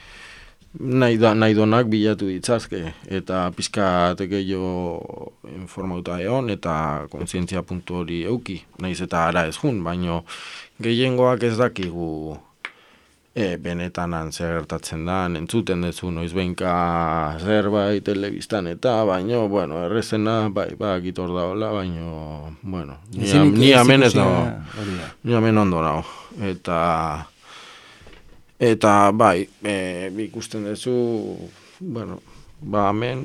[SPEAKER 10] nahi, da, nahi donak bilatu ditzazke eta pizka gehiago informauta egon eta kontzientzia puntu hori euki, nahiz eta ara ez jun, baino gehiengoak ez dakigu e, benetan zer gertatzen da, entzuten dezu noiz behinka zerbait telebistan eta baino, bueno, errezena bai, bai, gitor da hola, baino, bueno, ni, amen ez dago, ni amen ondo nago, eta Eta bai, e, ikusten duzu, bueno, ba hemen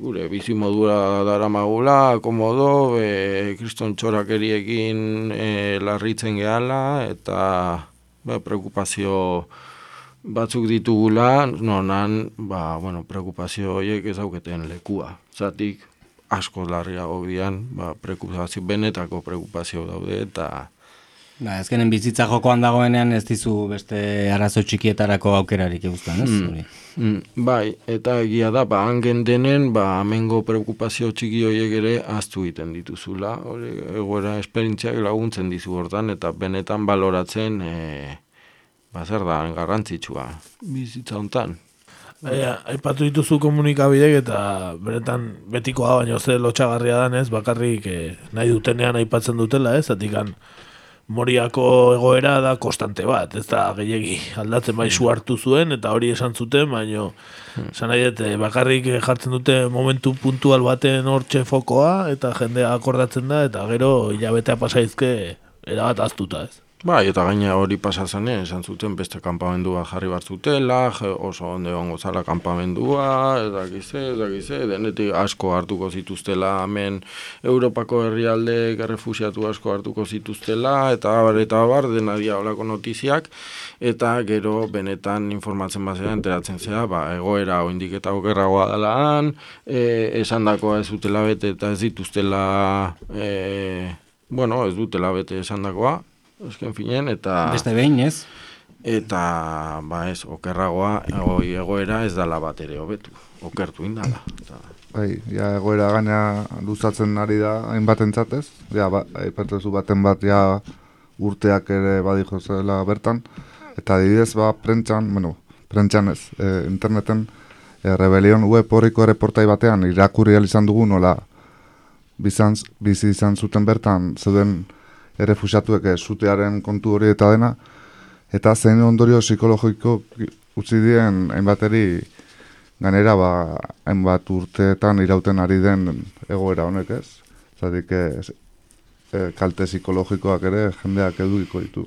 [SPEAKER 10] gure bizi modura dara magula, komodo, e, kriston txorakeriekin e, larritzen gehala, eta ba, preokupazio batzuk ditugula, nonan, ba, bueno, preokupazio horiek ez dauketen lekua. Zatik, asko larriago dian, ba, preokupazio, benetako preokupazio daude, eta
[SPEAKER 8] Ba, ezkenen bizitza jokoan dagoenean ez dizu beste arazo txikietarako aukerarik eguztan, ez? Mm.
[SPEAKER 10] Mm, bai, eta egia da, ba, angen denen, ba, amengo preokupazio txiki horiek ere aztu egiten dituzula, hori, egoera esperintziak laguntzen dizu hortan, eta benetan baloratzen, e, ba, zer da, garrantzitsua, bizitza hontan.
[SPEAKER 6] Baina, aipatu dituzu komunikabidek eta benetan betikoa baino ze lotxagarria danez, bakarrik eh, nahi dutenean aipatzen dutela, ez? Atikan, Moriako egoera da konstante bat, ez da gehiagi aldatzen bai su hartu zuen eta hori esan zuten, baino esan nahi dute, bakarrik jartzen dute momentu puntual baten hortxe fokoa eta jendea akordatzen da eta gero hilabetea pasaizke erabat aztuta ez.
[SPEAKER 10] Bai, eta gaina hori pasatzen, esan zuten beste kanpamendua jarri bat zutela, oso onde ongo zala kanpamendua, eta gize, eta gize, denetik asko hartuko zituztela, hemen Europako herrialde errefusiatu asko hartuko zituztela, eta bar, eta bar, dena dia olako notiziak, eta gero benetan informatzen bazera, enteratzen zera, ba, egoera oindik eta okerragoa dela han, e, esan dakoa ez dutela bete, eta ez dituztela, e, bueno, ez dutela bete esan Euskien finen, eta...
[SPEAKER 8] Beste behin, ez?
[SPEAKER 10] Eta, ba ez, okerragoa, egoi egoera ez dala bat ere hobetu. Okertu indala.
[SPEAKER 9] Bai, ja, egoera ganea luzatzen ari da, hainbat entzatez. Ja, ba, baten bat, ja, urteak ere badijo zela bertan. Eta adibidez, ba, prentxan, bueno, prentxan ez, e, interneten, e, rebelion web horriko reportai batean, irakurri izan dugu nola, bizanz, bizi izan zuten bertan, zeuden, errefusatuek zutearen kontu hori eta dena, eta zein ondorio psikologiko utzi dien hainbateri Ganera, ba, hainbat urteetan irauten ari den egoera honek ez. Zatik, e, e, kalte psikologikoak ere jendeak edukiko ditu.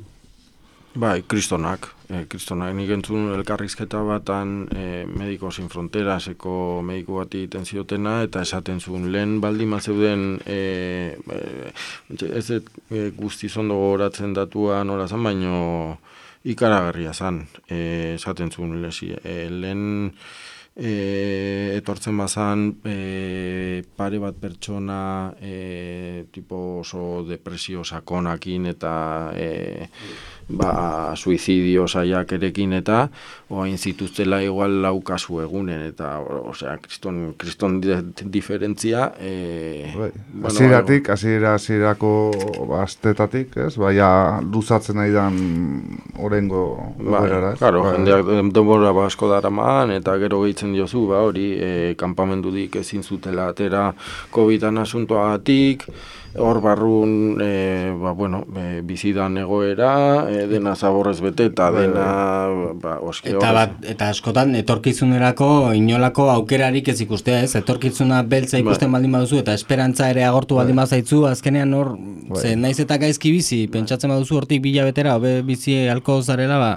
[SPEAKER 10] Bai, kristonak. E, kristonak nik entzun elkarrizketa batan e, Mediko Sin Fronteraseko mediku bati egiten ziotena eta esaten zuen lehen baldin zeuden e, ez e, guzti zondo goratzen datua nola zan, baino ikaragarria zan. E, esaten zuen lesi, e, lehen e, etortzen bazan e, pare bat pertsona e, tipo oso depresio sakonakin eta e, ba, suizidio saiak erekin eta oain zituztela igual laukazu egunen eta osea kriston, kriston diferentzia e,
[SPEAKER 9] bai. bueno, asiratik, asira asirako astetatik, ez? Baia luzatzen nahi dan orengo
[SPEAKER 10] bai, claro, bai. jendeak denbora basko daraman eta gero gehitzen diozu, ba hori e, kanpamendudik ezin zutela atera COVID-an asuntoagatik, hor barrun e, ba, bueno, e, bizidan egoera, e, dena zaborrez bete eta bai, dena bai. ba, oski
[SPEAKER 8] eta, bat, eta askotan etorkizunerako inolako aukerarik ez ikustea ez, etorkizuna beltza bai. ikusten baldin baduzu eta esperantza ere agortu baldin bazaitzu, azkenean hor, ze naiz eta gaizki bizi, pentsatzen baduzu hortik bila betera, hobe bizi alko zarela, ba,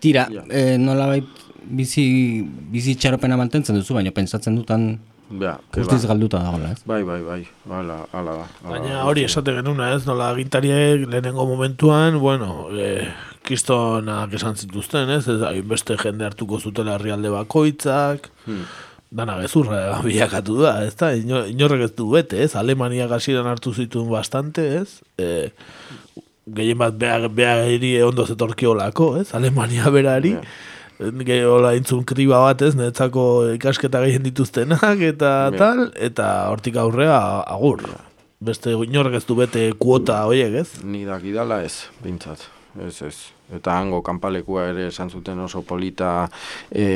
[SPEAKER 8] tira, ja. e, nola bizi, bizi txaropena mantentzen duzu, baina pentsatzen dutan
[SPEAKER 10] Ba,
[SPEAKER 8] Guztiz galduta dagoela, ez?
[SPEAKER 10] Bai, bai, bai, hala, hala da.
[SPEAKER 6] Baina hori esate genuna, ez? Nola agintariek lehenengo momentuan, bueno, e, kistonak esan zituzten, ez? Ez beste jende hartuko zutela herrialde bakoitzak, hmm. dana gezurra bilakatu da, ez da? Inorrek ez du bete, ez? Alemania gaziran hartu zituen bastante, ez? E, gehien bat beha, beha eri ondo zetorkiolako, ez? Alemania berari. Hola intzun kriba bat ez, netzako ikasketa gehien dituztenak eta tal, eta hortik aurrea agur. Beste inorrek ez du bete kuota horiek ez?
[SPEAKER 10] Ni dakidala ez, bintzat. Ez, ez. Eta hango kanpalekua ere esan zuten oso polita e,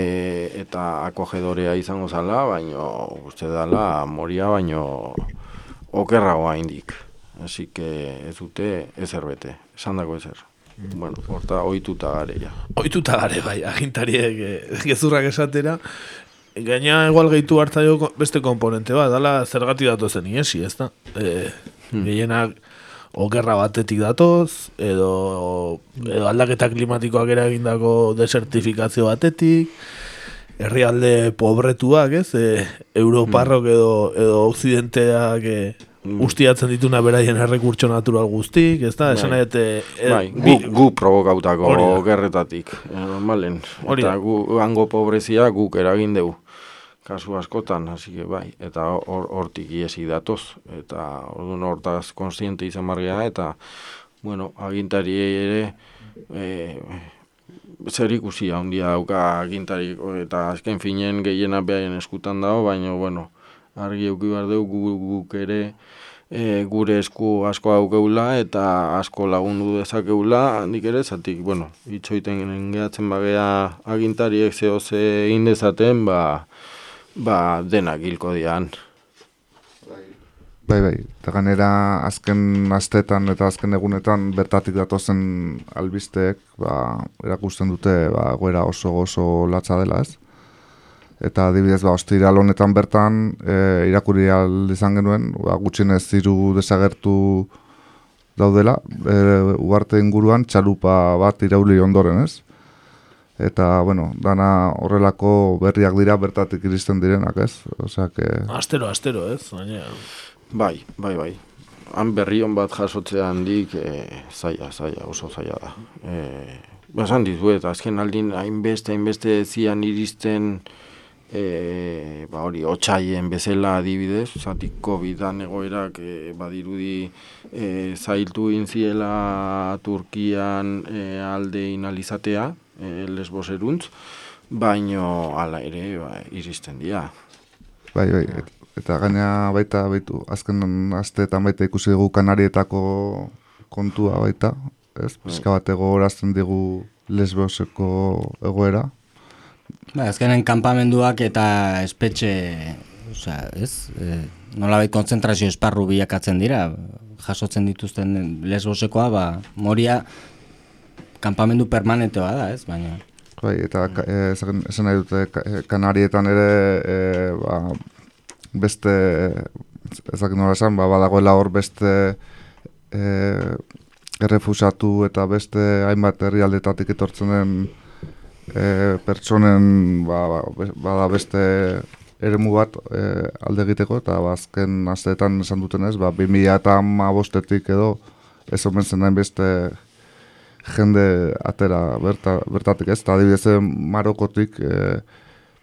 [SPEAKER 10] eta akogedorea izango zala, baino uste dala moria baino okerragoa indik. Así que ez dute ezer bete, esan dago ezer. Bueno, horta ohituta gare ja.
[SPEAKER 6] Ohituta gare bai, agintariek eh, gezurrak esatera. Gaina igual gehitu hartza beste komponente bat, dala zergati datu zen iesi, ez da? E, hmm. Gehienak okerra batetik datoz, edo, edo aldaketa klimatikoak eragindako desertifikazio batetik, herrialde pobretuak, ez? E, Europarrok hmm. edo, edo occidenteak e. ustiatzen dituna beraien errekurtso natural guztik, ez da? Esan bai.
[SPEAKER 10] e, bai. gu, gu provokautako gerretatik, e, normalen. Eta gu, hango pobrezia guk eragin dugu kasu askotan, hasi que bai, eta hortik or, iesi datoz, eta orduan hortaz konstiente izan margea, eta, bueno, agintari ere, e, zer ikusi handia dauka agintari, eta azken finen gehiena behaien eskutan dago, baina, bueno, argi euki behar dugu guk ere e, gure esku asko aukeula eta asko lagundu dezakeula. Handik ere, zatik, bueno, itxoiten gehatzen bagea agintariek zeo ze indezaten, ba, ba denak hilko dian.
[SPEAKER 9] Bai, bai, eta ganera azken astetan eta azken egunetan bertatik datozen albisteek, ba, erakusten dute, ba, goera oso oso latza dela ez eta adibidez ba ostira honetan bertan e, irakurri al izan genuen ba gutxienez hiru desagertu daudela e, ugarte inguruan txalupa bat irauli ondoren ez? Eta bueno dana horrelako berriak dira bertatik iristen direnak ez? Osea que
[SPEAKER 6] astero astero ez baina
[SPEAKER 10] bai bai bai. Han berri on bat jasotzea handik e, zaila zaila oso zaila da. Eh Basan dizuet, azken aldin hainbeste, hainbeste zian iristen e, ba hori otsaien bezala adibidez, zatik Covidan egoerak e, badirudi e, zailtu inziela Turkian e, alde inalizatea, e, lesbos eruntz, baino hala ere ba, iristen dira.
[SPEAKER 9] Bai, bai, eta gaina baita, baitu, azken asteetan baita ikusi dugu kanarietako kontua baita, ez? Bai. Pizka bat egorazten digu lesboseko egoera,
[SPEAKER 8] Ba, azkenen kanpamenduak eta espetxe, osea, ez? E, nolabait kontzentrazio esparru bilakatzen dira, jasotzen dituzten lesbosekoa, ba, moria kanpamendu permanentea da, ez? Baina
[SPEAKER 9] Bai, eta eh, esan nahi dute eh, Kanarietan ere eh, ba, beste ezak nola esan, ba, badagoela hor beste eh, errefusatu eta beste hainbat herrialdetatik etortzen den eh, pertsonen ba, ba, beste eremu bat eh, alde egiteko eta ba, azken asteetan esan dutenez, ba, 2000 eta bostetik edo ez omen zen beste jende atera berta, bertatik ez, eta adibidez eh, Marokotik e,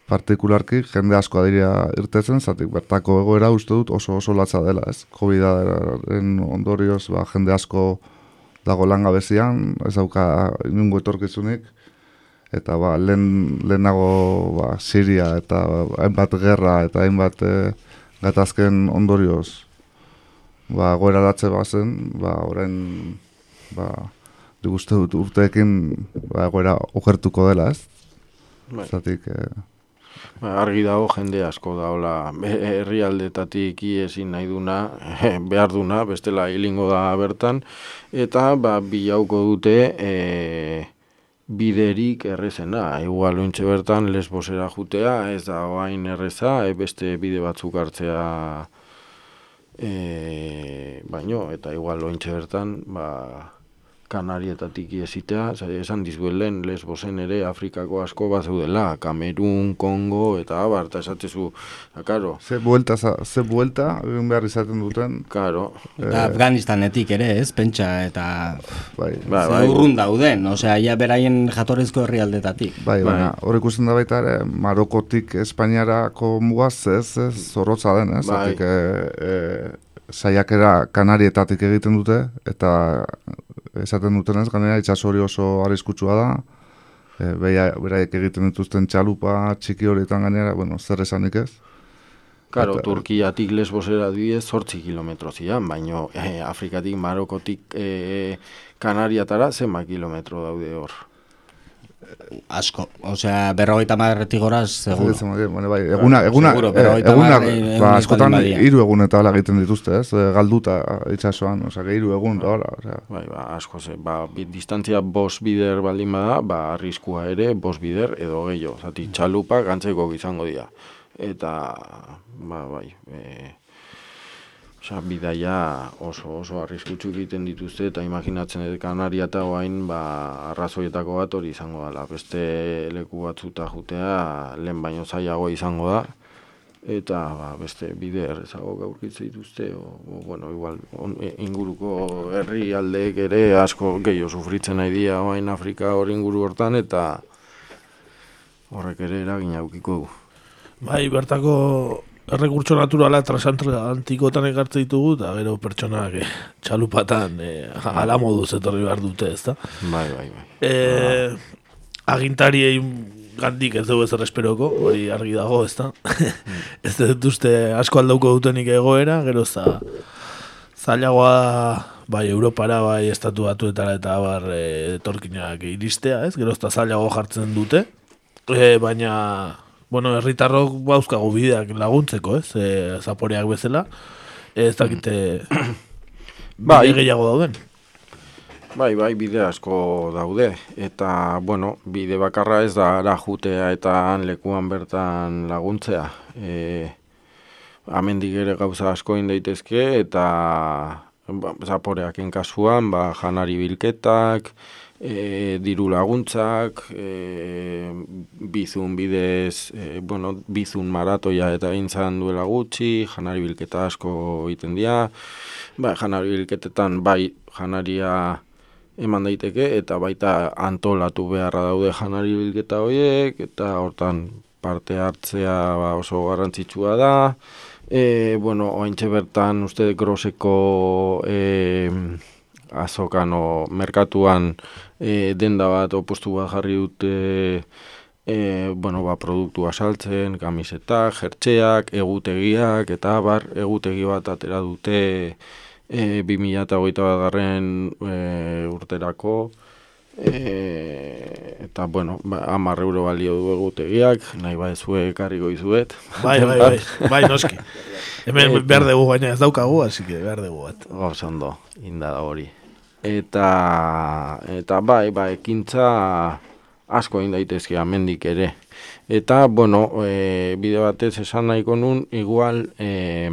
[SPEAKER 9] partikularki jende asko adiria irtetzen, zatik bertako egoera uste dut oso oso latza dela ez, COVID-aren ondorioz ba, jende asko dago langabezian, ez dauka inungo etorkizunik, eta ba, lehen, lehenago ba, Siria eta hainbat gerra eta hainbat e, gatazken ondorioz ba, goera latze bazen, ba, orain ba, nik uste dut urteekin ba, egoera okertuko dela, ez?
[SPEAKER 10] Bai.
[SPEAKER 9] Zatik, eh,
[SPEAKER 10] Ba, argi dago jende asko daola be- herrialdetatik iezin nahi duna, behar duna, bestela hilingo da bertan, eta ba, bilauko dute e, biderik errezena. Igual ointxe bertan lesbosera jutea, ez da oain erreza, e, beste bide batzuk hartzea e, baino, eta igual ointxe bertan, ba, Kanarietatik iesitea, esan dizuet lehen lesbosen ere Afrikako asko bat zeudela, Kamerun, Kongo, eta abar, eta esatzezu, da, karo,
[SPEAKER 9] ze buelta, za- ze buelta egin behar izaten duten,
[SPEAKER 10] karo,
[SPEAKER 8] Eta Afganistanetik ere, ez, pentsa, eta
[SPEAKER 9] bai,
[SPEAKER 10] ba,
[SPEAKER 8] ze
[SPEAKER 10] bai,
[SPEAKER 8] urrun dauden, osea, ja beraien jatorrizko herrialdetatik.
[SPEAKER 9] bai,
[SPEAKER 10] bai.
[SPEAKER 9] baina hor ikusten da baita ere, Marokotik Espainiarako mugaz ez, ez, zorrotza den, ez?
[SPEAKER 10] Bai.
[SPEAKER 9] Zatik, e, e, saiakera Kanarietatik egiten dute, eta esaten dutenez, gainera itxaso hori oso arriskutsua da, e, beia, beraiek egiten dituzten txalupa txiki horietan gainera, bueno, zer esanik ez?
[SPEAKER 10] karo,
[SPEAKER 9] Eta-
[SPEAKER 10] Turkiatik lesbosera adibidez zortzi kilometro zian, baino eh, Afrikatik, Marokotik, eh, Kanariatara zenba kilometro daude hor.
[SPEAKER 8] Asko, osea, berrogeita marretik gora, seguro.
[SPEAKER 9] Seguro. Bueno, bai, eguna, eguna,
[SPEAKER 8] seguro,
[SPEAKER 9] eh,
[SPEAKER 8] pero hogeita
[SPEAKER 9] eguna,
[SPEAKER 8] eh,
[SPEAKER 9] ba, askotan hiru egun eta hala egiten dituzte, ez? Eh, Galduta itsasoan, osea, hiru egun eta hola, osea.
[SPEAKER 10] Bai, ba, asko ze, ba, distantzia bos bider baldin bada, ba, arriskua ere bos bider edo gehiago, zati txalupak antzeko izango dira. Eta, ba, bai, e, Osa, bidaia oso oso arriskutsu egiten dituzte eta imaginatzen dut Kanaria eta oain ba, arrazoietako bat hori izango dela. Beste leku batzuta jutea lehen baino zailago izango da eta ba, beste bide errezago gaurkitze dituzte o, o, bueno, igual on, e, inguruko herri aldeek ere asko gehiago sufritzen nahi dira oain Afrika hori inguru hortan eta horrek ere eragina aukiko du.
[SPEAKER 6] Bai, bertako errekurtso naturala transatlantikotan ekartze ditugu, eta gero pertsonak eh, txalupatan eh, ala moduz etorri behar dute, ezta?
[SPEAKER 10] Bai, bai, bai.
[SPEAKER 6] Eh, agintariei gandik ez dugu ezer esperoko, hori argi dago, ezta? ez dut uste asko aldauko dutenik egoera, gero ez da zailagoa da, bai Europara, bai estatu batuetara eta bar e, etorkinak iristea, ez? Gero ez da zailago jartzen dute, e, baina, bueno, herritarrok bauzkagu bideak laguntzeko, ez? E, zaporeak bezala, ez dakite
[SPEAKER 10] Bai.
[SPEAKER 6] bide gehiago dauden.
[SPEAKER 10] Bai, bai, bide asko daude. Eta, bueno, bide bakarra ez da ara jutea eta han lekuan bertan laguntzea. E, amendik ere gauza asko daitezke eta ba, zaporeaken kasuan, ba, janari bilketak, e, diru laguntzak, e, bizun bidez, e, bueno, bizun maratoia eta gintzan duela gutxi, janari bilketa asko egiten dira, ba, janari bilketetan bai janaria eman daiteke eta baita antolatu beharra daude janari bilketa horiek eta hortan parte hartzea ba, oso garrantzitsua da. E, bueno, oaintxe bertan uste groseko e, azokan o merkatuan e, denda bat opostu bat jarri dute e, bueno, ba, produktua saltzen, kamisetak, jertxeak, egutegiak eta bar egutegi bat atera dute e, 2008 bat garren e, urterako e, eta bueno, ba, amar euro balio du egutegiak, nahi ba ezue ekarriko izuet.
[SPEAKER 6] Bai, bai, bai, bai, noski. Hemen behar dugu, baina ez daukagu, así que behar dugu bat.
[SPEAKER 10] Gauz ondo, inda da hori. Eta, eta bai, bai, ekintza asko egin daitezke amendik ere. Eta, bueno, e, bide batez esan nahiko nun, igual, e,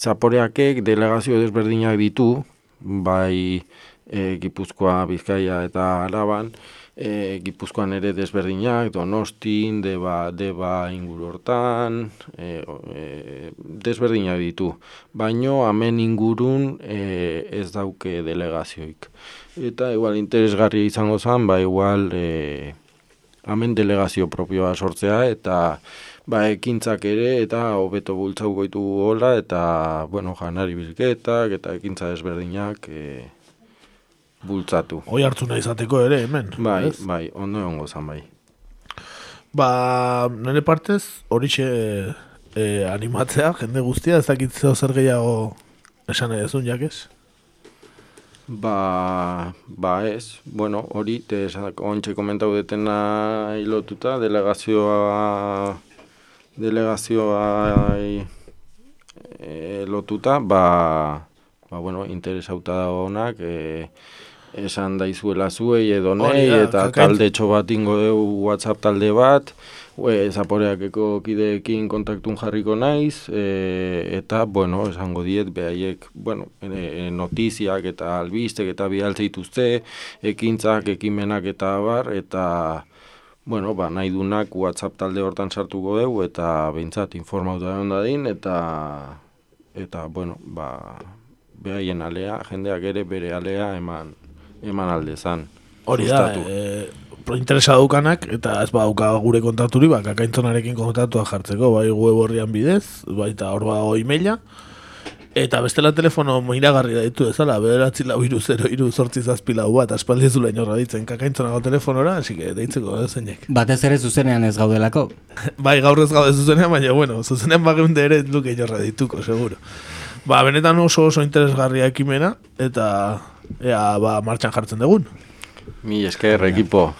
[SPEAKER 10] zaporeakek delegazio desberdinak ditu, bai e, Gipuzkoa, Bizkaia eta Araban, e, Gipuzkoan ere desberdinak, Donostin, Deba, Deba inguru hortan, e, e, desberdinak ditu. Baino, hemen ingurun e, ez dauke delegazioik. Eta, igual, interesgarria izango zen, ba, igual, e, hemen delegazio propioa sortzea, eta ba, ekintzak ere, eta hobeto bultzau goitu hola, eta, bueno, janari bilketak, eta ekintza desberdinak, e, bultzatu.
[SPEAKER 6] Hoi hartu nahi izateko ere, hemen.
[SPEAKER 10] Bai,
[SPEAKER 6] ez?
[SPEAKER 10] bai, ondo egongo zan bai.
[SPEAKER 6] Ba, nire partez, horixe e, animatzea, jende guztia, ez dakit zeo zer gehiago esan nahi dezun, jakez?
[SPEAKER 10] Ba, ba ez, bueno, hori, te ontxe komentau detena hilotuta, delegazioa, delegazioa e, lotuta, ba, ba, bueno, interesauta da honak, e, esan daizuela zuei edo nei, eta talde txo bat ingo dugu WhatsApp talde bat, e, zaporeakeko kideekin kontaktun jarriko naiz, e, eta, bueno, esango diet, behaiek, bueno, e, notiziak eta albistek eta bialtze dituzte, ekintzak, ekimenak eta bar, eta, bueno, ba, nahi dunak WhatsApp talde hortan sartuko dugu, eta behintzat informauta egon dadin, eta, eta, bueno, ba, behaien alea, jendeak ere bere alea eman, eman aldezan.
[SPEAKER 6] Hori da, e, interesa daukanak, eta ez badauka gure kontaturi, ba, kakaintzonarekin kontatua jartzeko, bai web horrian bidez, baita hor ba e-maila, eta bestela telefono iragarri da ditu ezala, bederatzi lau iru zero iru sortzi zazpi lau bat, aspaldi ez dula inorra ditzen kakaintzonako telefonora, así que deitzeko zeinek.
[SPEAKER 8] Batez ere zuzenean ez gaudelako.
[SPEAKER 6] Bai, gaur ez gaude zuzenean, baina, bueno, zuzenean bageunde ere luke inorra dituko, seguro. Ba, benetan oso oso interesgarria ekimena, eta ea, ba, martxan jartzen dugun.
[SPEAKER 10] Mi esker, ekipo.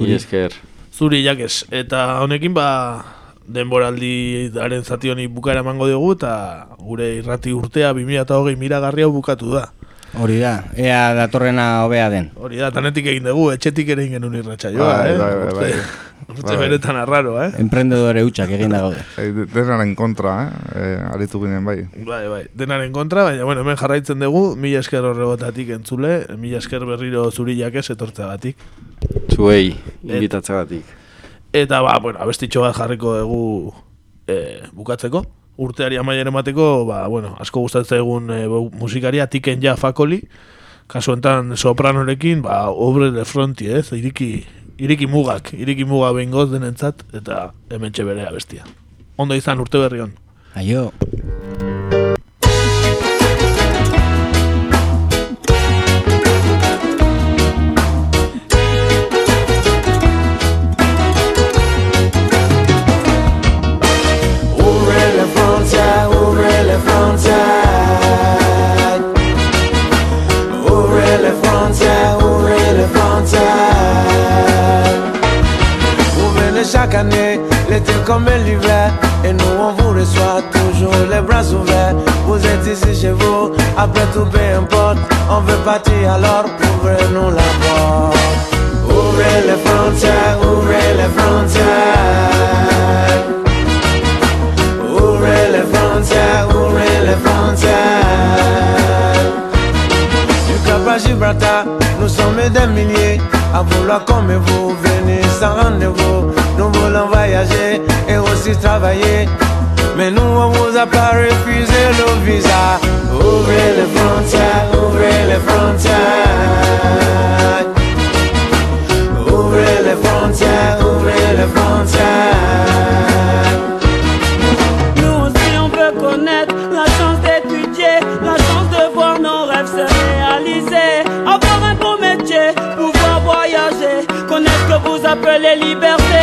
[SPEAKER 10] Mi esker.
[SPEAKER 6] Zuri jakes. Eta honekin ba denboraldi daren zati honi bukaera emango diogu eta gure irrati urtea 2020 miragarri hau bukatu da.
[SPEAKER 8] Hori da, ea datorrena hobea den.
[SPEAKER 6] Hori da, tanetik egin dugu, etxetik ere egin genuen irratsaioa,
[SPEAKER 9] Bai,
[SPEAKER 6] eh?
[SPEAKER 9] bai, bai, bai.
[SPEAKER 6] Urte, urte
[SPEAKER 9] Bai.
[SPEAKER 6] beretan arraro, eh?
[SPEAKER 8] Emprendedore hutsak egin dago.
[SPEAKER 9] E, denaren kontra, eh? E, aritu ginen bai.
[SPEAKER 6] Bai, bai, denaren kontra, baina, bueno, hemen jarraitzen dugu, mila esker horrebotatik entzule, mila esker berriro zuri jakez etortzeagatik.
[SPEAKER 10] Zuei, invitatzagatik.
[SPEAKER 6] Eta, ba, bueno, abestitxo bat jarriko dugu e, bukatzeko. Urteari amaier emateko, ba, bueno, asko gustatzen egun e, musikaria, tiken ja fakoli, kasu enten sopranorekin, ba, obre de fronti, ez, iriki, iriki mugak, iriki muga behingoz denentzat, eta hemen berea bestia. Ondo izan urte berri on.
[SPEAKER 8] Aio.
[SPEAKER 4] Comme l'hiver. Et nous on vous reçoit toujours les bras ouverts. Vous êtes ici chez vous, après tout peu importe. On veut partir alors, ouvrez-nous la porte. Ouvrez les frontières, ouvrez les frontières. Ouvrez les frontières, ouvrez les frontières. Du Cap à Gibraltar, nous sommes des milliers à vouloir comme vous venir sans rendez-vous. Nous voulons voyager et aussi travailler. Mais nous, on vous a pas refusé le visa. Ouvrez les frontières, ouvrez les frontières. Ouvrez les frontières, ouvrez les frontières.
[SPEAKER 11] Nous aussi on veut connaître la chance d'étudier, la chance de voir nos rêves se réaliser, avoir un beau métier, pouvoir voyager, connaître ce que vous appelez liberté.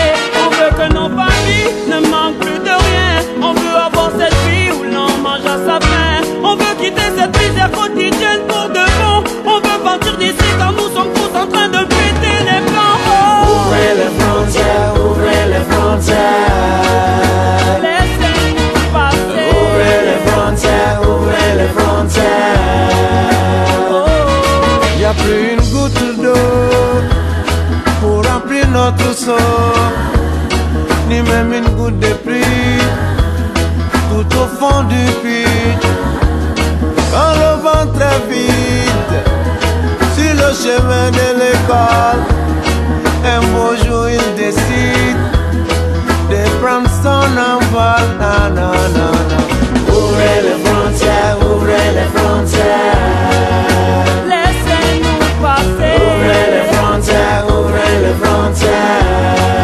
[SPEAKER 4] Fond du puits. Quand le vent très vite, sur le chemin de l'école, un beau jour il décide de prendre son envol. Na, na, na. Ouvrez les frontières, ouvrez les frontières.
[SPEAKER 11] Laissez-nous passer.
[SPEAKER 4] Ouvrez les frontières, ouvrez les frontières.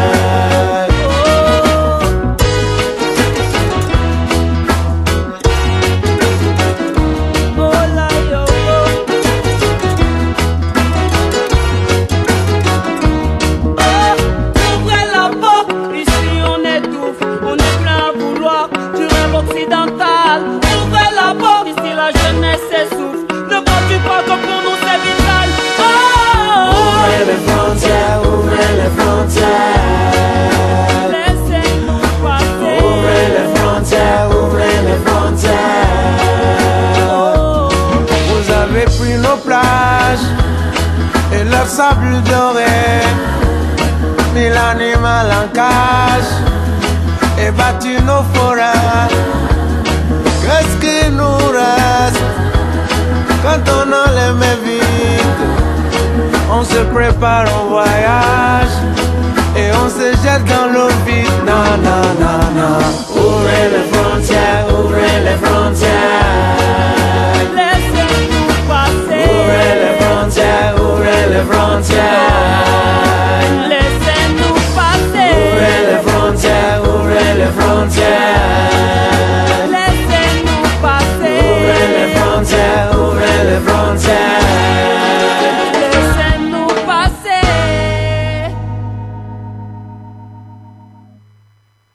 [SPEAKER 11] plus doré. Mille animaux en cage et battu nos forages. Qu'est-ce qui nous reste quand on a les? On se prépare au voyage et on se jette dans l'eau vide. Na na na na.
[SPEAKER 4] Ouvrez les frontières, ouvrez les frontières. les frontières.
[SPEAKER 11] Laissez-nous passer.
[SPEAKER 4] Ouvrez les frontières, ouvrez les frontières. Laissez-nous passer. Ouvrez les frontières, ouvrez les frontières.